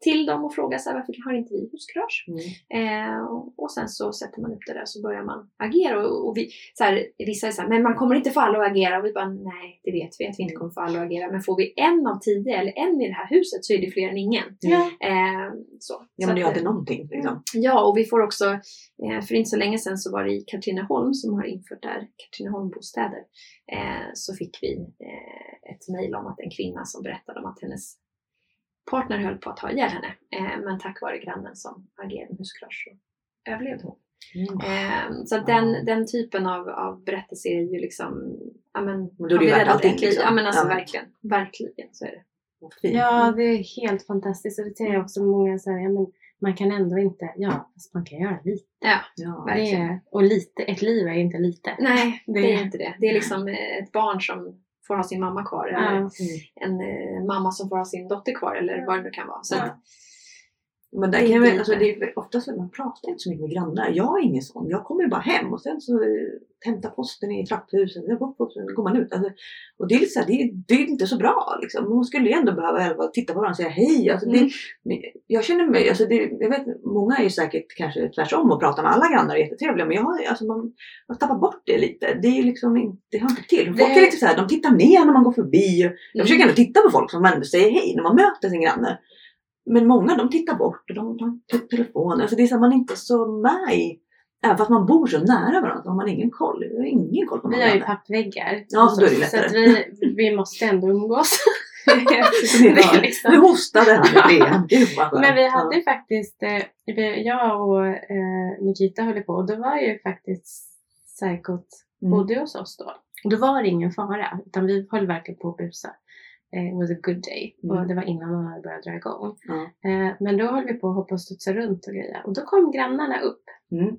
till dem och fråga så här, varför har inte vi huskurage? Mm. Eh, och, och sen så sätter man upp det där så börjar man agera. Och, och vi, så här, vissa är så här, men man kommer inte få alla att agera. Och vi bara, nej det vet vi att vi inte kommer få alla att agera. Men får vi en av tio eller en i det här huset så är det fler än ingen. Ja. Eh, så. Ja Så men det alltid eh, någonting liksom. Ja, och vi får också, eh, för inte så länge sedan så var det i Katrineholm som har infört där, Katrineholm bostäder, eh, så fick vi eh, ett mejl om att en kvinna som berättade om att hennes partner höll på att ha ihjäl henne. Eh, men tack vare grannen som agerade med huskurage så överlevde hon. Mm. Eh, så den, den typen av, av berättelser är ju liksom, ja men, då är har det värt allting, liksom. Ja men alltså Ja. verkligen, verkligen så är det. Fint. Ja, det är helt fantastiskt. Och det säger också många så här, ja, men man kan ändå inte, ja, fast man kan göra lite. Ja, Ja. Det verkligen. är, och lite, ett liv är inte lite. Nej, det, Det- är inte det. Det är liksom ett barn som får ha sin mamma kvar. Eller. Mm. en eh, mamma som får ha sin dotter kvar eller vad det nu kan vara. Så att, Men där kan inte alltså, det är ofta så att man pratar inte så mycket med grannar. Jag är ingen sån. Jag kommer bara hem och sen så eh, hämtar posten i trapphuset. Jag går upp och sen går man ut. Alltså, och det är så här, det, är, det är inte så bra liksom. Man skulle ju ändå behöva titta på varandra och säga hej. Alltså, Mm. det, jag känner mig, alltså det, jag vet, många är ju säkert kanske tvärtom och pratar med alla grannar och är jättetrevliga. Men jag alltså man, man tappar bort det lite. Det är ju liksom inte, det hör inte till. Folk är lite så här, de tittar ner när man går förbi. Jag Mm. försöker ändå titta på folk som ändå säger hej när man möter sin granne. Men många de tittar bort och de tar upp telefonen. Alltså det är så att man inte är så med i Även fast man bor så nära varandra så har man ingen koll. Jag har ingen koll på Vi har ju pappväggar. Ja, så så lättare. vi, vi måste ändå umgås. [laughs] Så det är liksom- Nu hostade han [laughs] i. Men vi hade Ja. faktiskt, eh, jag och eh, Nikita höll på och då var ju faktiskt Psykot Mm. bodde hos oss då. Och då var det ingen fara utan vi höll verkligen på att busa. Eh, It was a good day. Mm. Och det var innan han hade börjat dra igång. Ja. Eh, men då höll vi på att hoppa och studsa runt och grejer. Och då kom grannarna upp. Mm.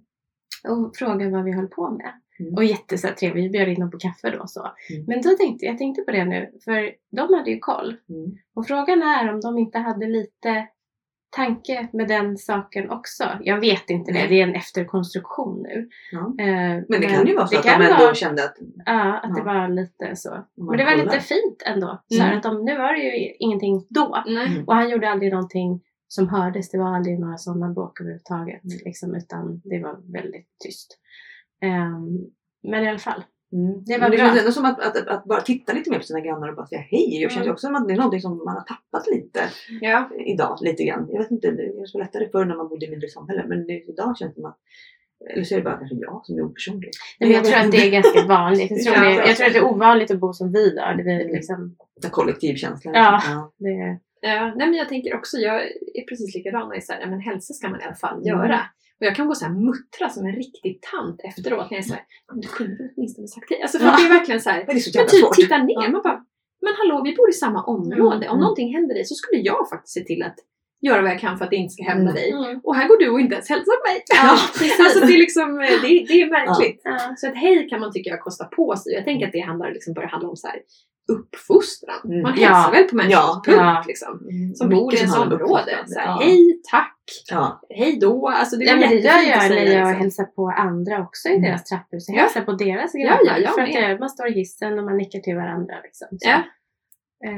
och frågade vad vi höll på med. Mm. Och jättetrevlig, vi bjöd in dem på kaffe då. Så. Mm. Men då tänkte jag tänkte på det nu, för de hade ju koll. Mm. Och frågan är om de inte hade lite tanke med den saken också. Jag vet inte det, det är en efterkonstruktion nu. Ja. Eh, Men det kan ju vara så det att de ändå vara- kände att Ja, att det Ja. var lite så. Men det var lite fint ändå. Så Mm. att de, nu var det ju ingenting då. Mm. Och han gjorde aldrig någonting som hördes. Det var aldrig några sådana bråk överhuvudtaget. Mm. Liksom, utan det var väldigt tyst. Ehm, men i alla fall. Mm. Det var det bra. känns ändå som att, att, att, bara titta lite mer på sina grannar och bara säga hej. Jag känner Mm. också att det är någonting som man har tappat lite Ja. idag. Lite grann. Jag vet inte, det var lättare förr när man bodde i mindre samhälle. Men idag känns det som att eller så är det bara kanske jag som är opersonlig. Nej, men jag tror att det är ganska vanligt. Jag [laughs] tror, det, jag tror att det är ovanligt att bo som vi gör. Det Mm. liksom, Den kollektivkänslan. Ja. ja. det, Ja, nej men jag tänker också, jag är precis likadan och är såhär, men hälsa ska man i alla fall Mm. göra. Och jag kan gå så här muttra som en riktig tant efteråt när jag "Men du kunde åtminstone sagt hej. Alltså för Ja. det är verkligen så här, Men det är så jävla typ titta ner, Ja. man bara, men hallå vi bor i samma område. Om Mm. någonting händer dig så skulle jag faktiskt se till att göra vad jag kan för att det inte ska hända Mm. dig. mm. Och här går du och inte ens hälsar på mig. Ja, [laughs] alltså det är liksom, eh, det, det är märkligt. Ja. Så ett hej kan man tycka jag kostar på sig. Jag tänker att det handlar, liksom, börjar handla om så här, uppfostran. Mm. Man Ja. hälsar väl på människor, Ja. punkt. Ja. Liksom Mm. som bor i ens område. Så här, ja. Hej, tack, Ja. hej då. Alltså det Ja, men det gör jag när jag liksom. hälsar på andra också i Mm. deras trapphus. Jag Ja. hälsar på deras Ja, grannar. ja, jag för att det, man står i hissen och man nickar till varandra. Liksom. Så, Ja. eh,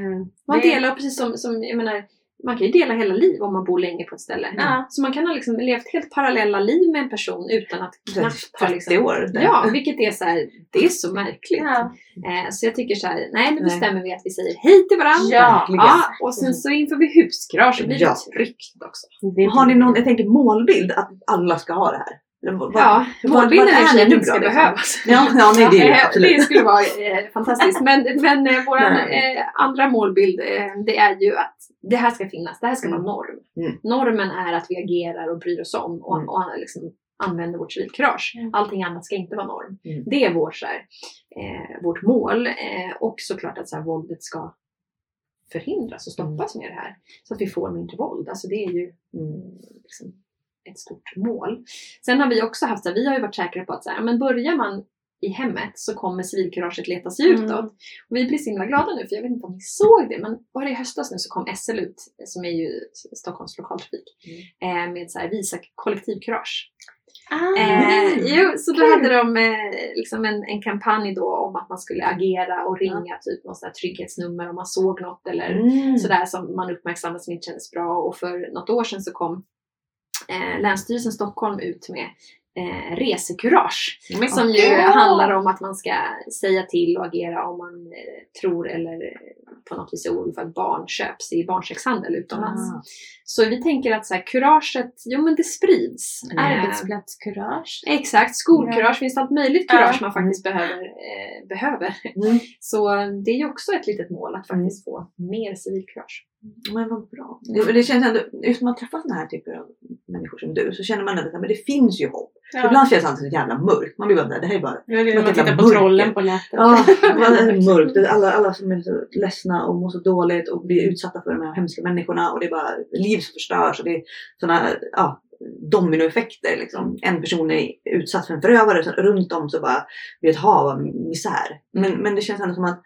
Man det- delar precis som, som, jag menar, man kan ju dela hela liv om man bor länge på ett ställe. Ja. Så man kan ha liksom levt helt parallella liv med en person utan att knappt ha 30 liksom... år. Ja, vilket är så här, det är så märkligt. Ja. Eh, så jag tycker så här, nej men då Nej. stämmer vi att vi säger hej till varandra. Ja. Ja, och sen så inför vi huskurage blir Ja. det tryggt också. Har ni någon, jag tänker målbild, att alla ska ha det här? Vad- Ja, vad- målbilden vad är i och för sig att ni det ska liksom? behövas. Ja, ja nej, det är absolut. Det skulle vara eh, fantastiskt. Men, men eh, vår eh, andra målbild eh, det är ju att det här ska finnas. Det här ska Mm. vara norm. Mm. Normen är att vi agerar och bryr oss om och, Mm. och liksom använder vårt civilkurage. Mm. Allting annat ska inte vara norm. Mm. Det är vår, så här, eh, vårt mål. Eh, och såklart att så här, våldet ska förhindras och stoppas med det här. Så att vi får mindre våld. Alltså det är ju Mm. liksom ett stort mål. Sen har vi också haft så här, vi har ju varit säkra på att så här, men börjar man i hemmet så kommer civilkuraget leta sig Mm. utåt. Och vi blir så himla glada nu, för jag vet inte om ni såg det, men var det i höstas nu så kom SL ut, som är ju Stockholms lokaltrafik, Mm. eh, med så här, visa kollektivkurage. Ah, Eh, Mm. jo, så då hade de eh, liksom en, en kampanj då om att man skulle agera och ringa typ något trygghetsnummer om man såg något eller Mm. sådär som man uppmärksammade som inte kändes bra. Och för något år sedan så kom eh, Länsstyrelsen Stockholm ut med eh, resekurage. Men- Som ju Ja. handlar om att man ska säga till och agera om man eh, tror eller på något vis är orolig för att barn köps i barnsexhandel utomlands. Ah. Så vi tänker att så här, kuraget, jo men det sprids. Mm. Arbetsplatskurage. Exakt, skolkurage, finns det allt möjligt kurage Ja. man faktiskt behöver. Eh, behöver. Mm. Så det är ju också ett litet mål att faktiskt få mer civilkurage. Men vad bra. Det, det känns ändå, just när man träffar såna här typer av människor som du så känner man ändå att det finns ju hopp. Ja. Ibland känns allt så jävla mörkt. Man blir bara det här är bara Det är Man man tittar tittar på mörker. trollen på nätet. Ja, [laughs] det är mörkt. Alla, alla som är så ledsna och mår så dåligt och blir utsatta för de här hemska människorna och det är bara liv som förstörs och det är sådana ja, dominoeffekter. Liksom. En person är utsatt för en förövare så runt om så bara blir ett hav av misär. Men, men det känns ändå som att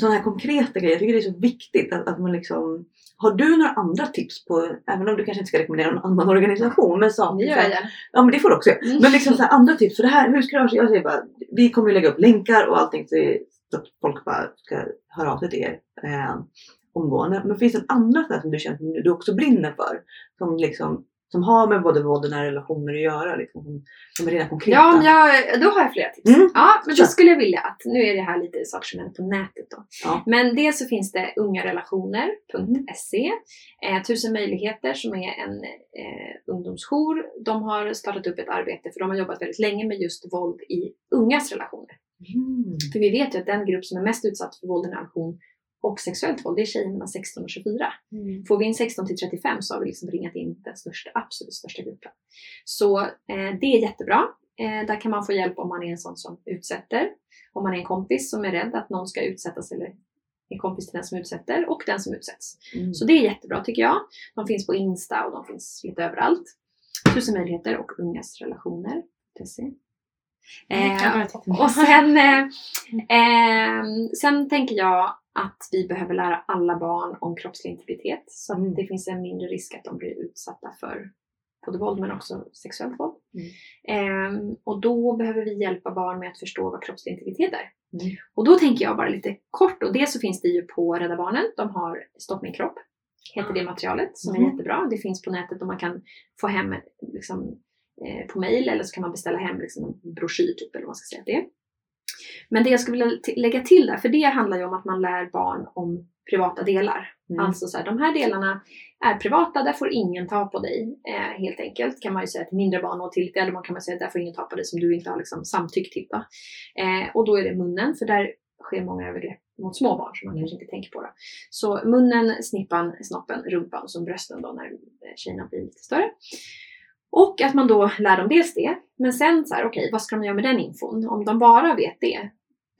sådana här konkreta grejer, jag tycker det är så viktigt att, att man liksom har du några andra tips på, även om du kanske inte ska rekommendera någon annan organisation, men saker jag gärna. Ja men det får du också. Mm. Men liksom så här, andra tips. För det här huskurage, jag säger bara, vi kommer ju lägga upp länkar och allting så att folk bara ska höra av sig till er eh, omgående. Men finns det andra här som du känner som du också brinner för? Som liksom som har med både våld och nära relationer att göra. Liksom, som, är redan konkreta. Ja, men jag, då har jag flera tips. Mm. Ja, men då skulle jag vilja att, nu är det här lite saker som händer på nätet då. Ja. Men dels så finns det ungarelationer.se, eh, Tusen möjligheter som är en eh, ungdomsjour. De har startat upp ett arbete för de har jobbat väldigt länge med just våld i ungas relationer. Mm. För vi vet ju att den grupp som är mest utsatt för våld i en relation och sexuellt våld, det är tjejer mellan 16 och 24. Mm. Får vi in 16 till 35 så har vi liksom ringat in den största, absolut största gruppen. Så eh, det är jättebra. Eh, där kan man få hjälp om man är en sån som utsätter. Om man är en kompis som är rädd att någon ska utsättas eller är kompis till den som utsätter och den som utsätts. Mm. Så det är jättebra tycker jag. De finns på Insta och de finns lite överallt. Tusen möjligheter och ungas. Jag Eh, och sen, eh, eh, sen tänker jag att vi behöver lära alla barn om kroppslig integritet så att Mm. det finns en mindre risk att de blir utsatta för både våld men också sexuellt våld. Eh, och då behöver vi hjälpa barn med att förstå vad kroppslig integritet är. Mm. Och då tänker jag bara lite kort och det så finns det ju på Rädda Barnen. De har Stopp min kropp. Heter det materialet som är Mm. jättebra. Det finns på nätet och man kan få hem liksom, på mail eller så kan man beställa hem liksom, en broschyr typ eller vad man ska säga att det är. Men det jag skulle vilja lägga till där, för det handlar ju om att man lär barn om privata delar. Mm. Alltså så här, de här delarna är privata, där får ingen ta på dig. Eh, helt enkelt kan man ju säga till mindre barn och till äldre barn kan man säga där får ingen ta på dig som du inte har liksom, samtyckt till. Då. Eh, och då är det munnen, för där sker många övergrepp mot små barn som man kanske inte tänker på. Då. Så munnen, snippan, snoppen, rumpan och så brösten då när eh, tjejerna blir lite större. Och att man då lär dem dels det, men sen så här, okej, vad ska de göra med den infon? Om de bara vet det,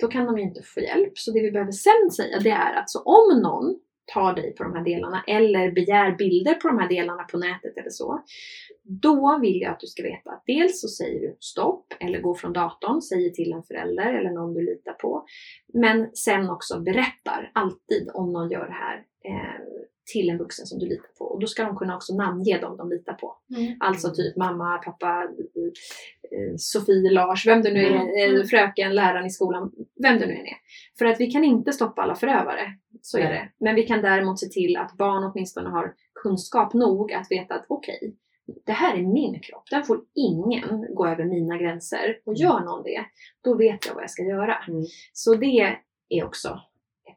då kan de ju inte få hjälp. Så det vi behöver sen säga, det är att så om någon tar dig på de här delarna eller begär bilder på de här delarna på nätet eller så, då vill jag att du ska veta att dels så säger du stopp eller går från datorn, säger till en förälder eller någon du litar på. Men sen också berättar alltid om någon gör det här eh, till en vuxen som du litar på. Och då ska de kunna också namnge dem de litar på. Mm. Alltså typ mamma, pappa, eh, Sofie, Lars, vem det nu är, Mm. eh, fröken, läraren i skolan, vem det nu än är. För att vi kan inte stoppa alla förövare, så är det. Men vi kan däremot se till att barn åtminstone har kunskap nog att veta att okej, det här är min kropp, där får ingen gå över mina gränser. Och gör någon det, då vet jag vad jag ska göra. Mm. Så det är också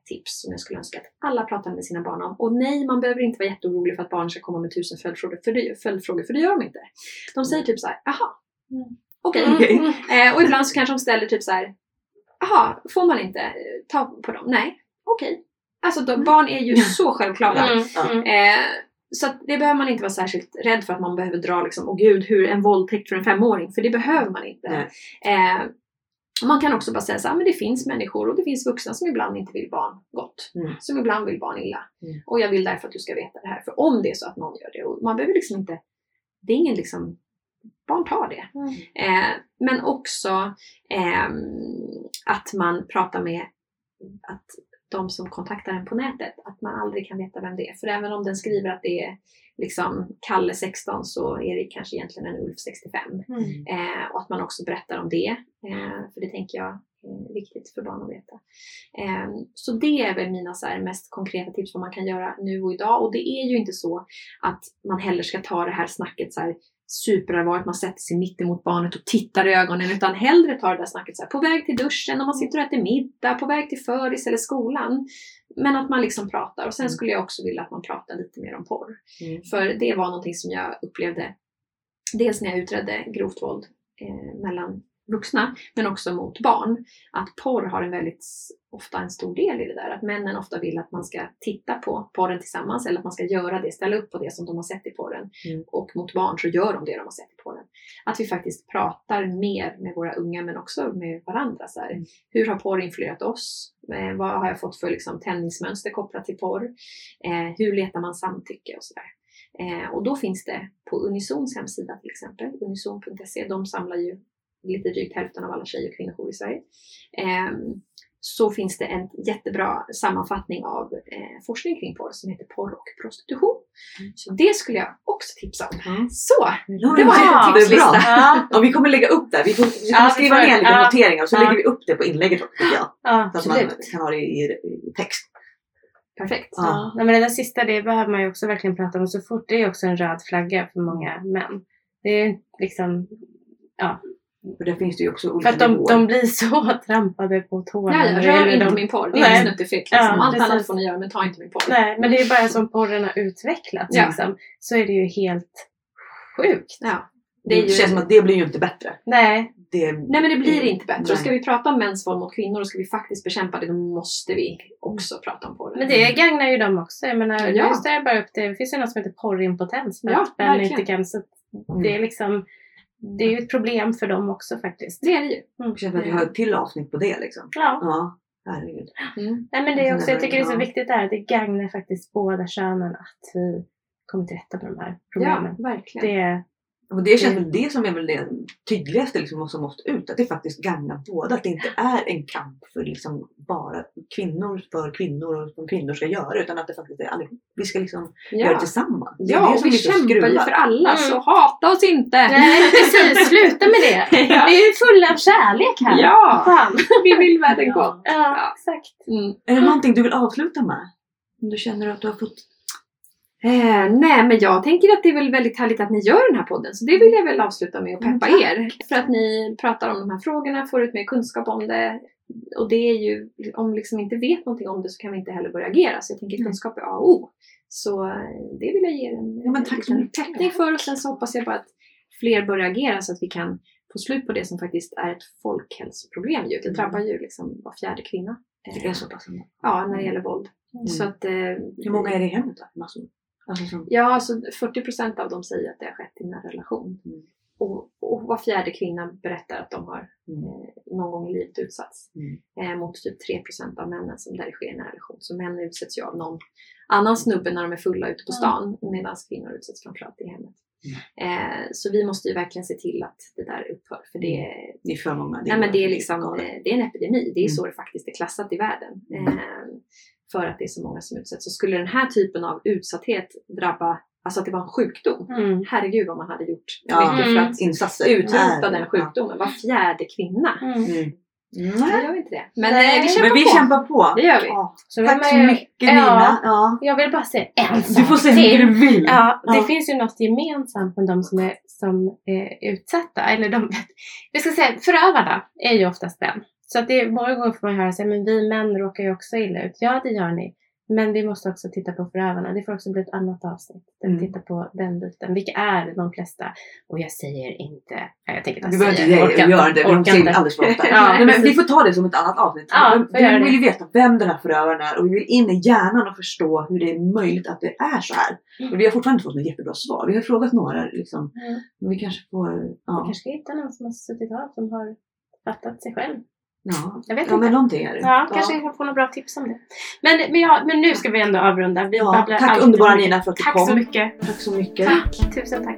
tips som jag skulle önska att alla pratar med sina barn om. Och nej, man behöver inte vara jätteorolig för att barn ska komma med tusen följdfrågor, för det, följdfrågor, för det gör de inte. De säger typ så här, aha, Mm. okej. [laughs] Okej. Eh, och ibland så kanske de ställer typ så här, aha, får man inte eh, ta på dem? Nej, okej. Alltså de, barn är ju så självklara. Mm. Mm. Eh, så att det behöver man inte vara särskilt rädd för att man behöver dra liksom, åh gud, hur en våldtäkt för en femåring. För det behöver man inte. Eh, man kan också bara säga så här, men det finns människor och det finns vuxna som ibland inte vill barn gott. Mm. Som ibland vill barn illa. Mm. Och jag vill därför att du ska veta det här. För om det är så att någon gör det, och man behöver liksom inte, det är ingen liksom, barn tar det. Mm. Eh, men också ehm, att man pratar med att de som kontaktar en på nätet, att man aldrig kan veta vem det är. För även om den skriver att det är liksom Kalle 16 så är det kanske egentligen en Ulf 65. Mm. Eh, och att man också berättar om det. Eh, för det tänker jag är viktigt för barn att veta. Eh, så det är väl mina så här, mest konkreta tips vad man kan göra nu och idag. Och det är ju inte så att man heller ska ta det här snacket så här superallvarligt, man sätter sig mitt emot barnet och tittar i ögonen. Utan hellre ta det där snacket så här, på väg till duschen, om man sitter och äter middag, på väg till föris eller skolan. Men att man liksom pratar. Och sen Mm. skulle jag också vilja att man pratar lite mer om porr. Mm. För det var någonting som jag upplevde dels när jag utredde grovt våld eh, mellan vuxna men också mot barn. Att porr har en väldigt ofta en stor del i det där. Att männen ofta vill att man ska titta på porren tillsammans eller att man ska göra det, ställa upp på det som de har sett i porren. Mm. Och mot barn så gör de det de har sett i porren. Att vi faktiskt pratar mer med våra unga men också med varandra. Så här. Mm. Hur har porr influerat oss? Eh, vad har jag fått för liksom, tändningsmönster kopplat till porr? Eh, hur letar man samtycke och sådär. Eh, och då finns det på Unisons hemsida till exempel, unison.se, de samlar ju lite drygt hälften av alla tjej och kvinnojourer i Sverige. Eh, så finns det en jättebra sammanfattning av eh, forskning kring porr som heter Porr och prostitution. Så det skulle jag också tipsa om. Mm. Så, Ja, det var Ja, en tipslista. bra. Ja. Och vi kommer lägga upp det. Vi Ja, kommer skriva ner lite ja. noteringar och så Ja. lägger vi upp det på inlägget också. Ja, Så att man kan ha det i, i text. Perfekt. Ja. Ja. Nej, men det där sista det behöver man ju också verkligen prata om så fort. Det är också en röd flagga för många män. Det är liksom, För där finns det ju också för olika att de, de blir så [laughs] trampade på tårna. Ja, det rör inte dem. min porr. Det är Nej. en snuttefilt. Liksom. Ja, Allt annat får ni göra men ta inte min porr. Nej, men det är ju bara som porren har utvecklats Ja. liksom, så är det ju helt sjukt. Ja. Det, Det ju- känns som att det blir ju inte bättre. Nej, Det, Nej men det blir inte bättre. Nej. Och ska vi prata om mäns våld mot kvinnor och ska vi faktiskt bekämpa det, då måste vi också prata om porr. men det gagnar ju dem också. Jag menar, Ja. just där bara upp det. det finns ju något som heter porrimpotens för Ja, att män verkligen. inte kan. Så det är liksom, det är ju ett problem för dem också faktiskt. Det är det ju. det känns att vi har ett till avsnitt på det liksom. Ja. Ja, herregud. Mm. Nej men det är också, jag tycker det är så Ja. viktigt där att det gagnar faktiskt båda könen att vi kommer till rätta med de här Ja, problemen. verkligen. Det, Och det känns Mm. det som är väl det tydligaste liksom, som måste ut. Att det faktiskt gagnar båda. Att det inte är en kamp för liksom bara kvinnor för kvinnor och som kvinnor ska göra. Utan att det faktiskt är allihop. Vi ska liksom göra det Ja, tillsammans. Det är ja det och som vi liksom kämpar ju för alla Mm. så hata oss inte! Nej precis, sluta med det. [laughs] Ja. Vi är ju fulla av kärlek här. Ja. Fan. Vi vill världen gott! Ja, exakt. Mm. Är det någonting du vill avsluta med? Om du känner att du har fått... Eh, nej, men jag tänker att det är väl väldigt härligt att ni gör den här podden. Så det vill jag väl avsluta med att Mm, peppa tack. er. För att ni pratar om de här frågorna, får ut mer kunskap om det. Och det är ju, om vi liksom inte vet någonting om det så kan vi inte heller börja agera. Så jag tänker Mm. kunskap är A och O. Så eh, det vill jag ge er en Ja, men tack mycket. peppning för. Och sen så hoppas jag bara att fler börjar agera så att vi kan få slut på det som faktiskt är ett folkhälsoproblem. Ju. Det Mm. drabbar ju liksom var fjärde kvinna. Det är så pass ändå. Ja, när det gäller våld. Mm. Så att, eh, Hur många är det i hemmet då? Massor. Alltså som... Ja, alltså 40% av dem säger att det har skett i en relation. Mm. Och, och var fjärde kvinna berättar att de har Mm. eh, någon gång i livet utsatts. Mm. Eh, mot typ 3% av männen som där sker i en relation. Så män utsätts ju av någon annan snubbe när de är fulla ute på stan. Medan kvinnor utsätts framförallt i hemmet. Eh, så vi måste ju verkligen se till att det där upphör. För det, Det är för många. nej, men det är liksom eh, det är en epidemi. Det är Mm. så det faktiskt är klassat i världen. Mm. Eh, för att det är så många som utsätts. Så skulle den här typen av utsatthet drabba, alltså att det var en sjukdom. Mm. Herregud vad man hade gjort Ja, mycket för att Insatser. utrota är- den sjukdomen. Var fjärde kvinna. Mm. Nej. gör vi inte det. Men Nej. eh, vi kämpar Men vi på. kämpar på. Det gör vi. Ja. Så Tack så mycket Ja. Nina. Ja. Jag vill bara säga en sak Du får säga hur du vill. Ja, det Ja. finns ju något gemensamt med de som är, som är utsatta. Eller de, vi ska säga, förövarna är ju oftast män. Så att det är, många gånger får man höra att vi män råkar ju också illa ut. Ja, det gör ni. Men vi måste också titta på förövarna. Det får också bli ett annat avsnitt. Där vi Mm. tittar på den biten. Vilka är de flesta? Och jag säger inte... Nej, jag tänker inte Vi behöver säga. inte göra det, vi orkar inte. alldeles för ofta. [laughs] Ja, Nej, men vi får ta det som ett annat avsnitt. Ja, vi vi vill ju veta vem den här förövaren är och vi vill in i hjärnan och förstå hur det är möjligt att det är så här. Mm. Och vi har fortfarande inte fått något jättebra svar. Vi har frågat några liksom. Mm. Men vi kanske får... Vi Ja, kanske ska hitta någon som har suttit av som har fattat sig själv. Ja. Jag vet ja inte. men någonting är det. Ja, kanske jag kan få några bra tips om det. Men, men, ja, men nu ska vi ändå avrunda. Vi Ja, tack underbara. Nina för att du Tack kom. så mycket. Tack så mycket. Tack, tusen tack.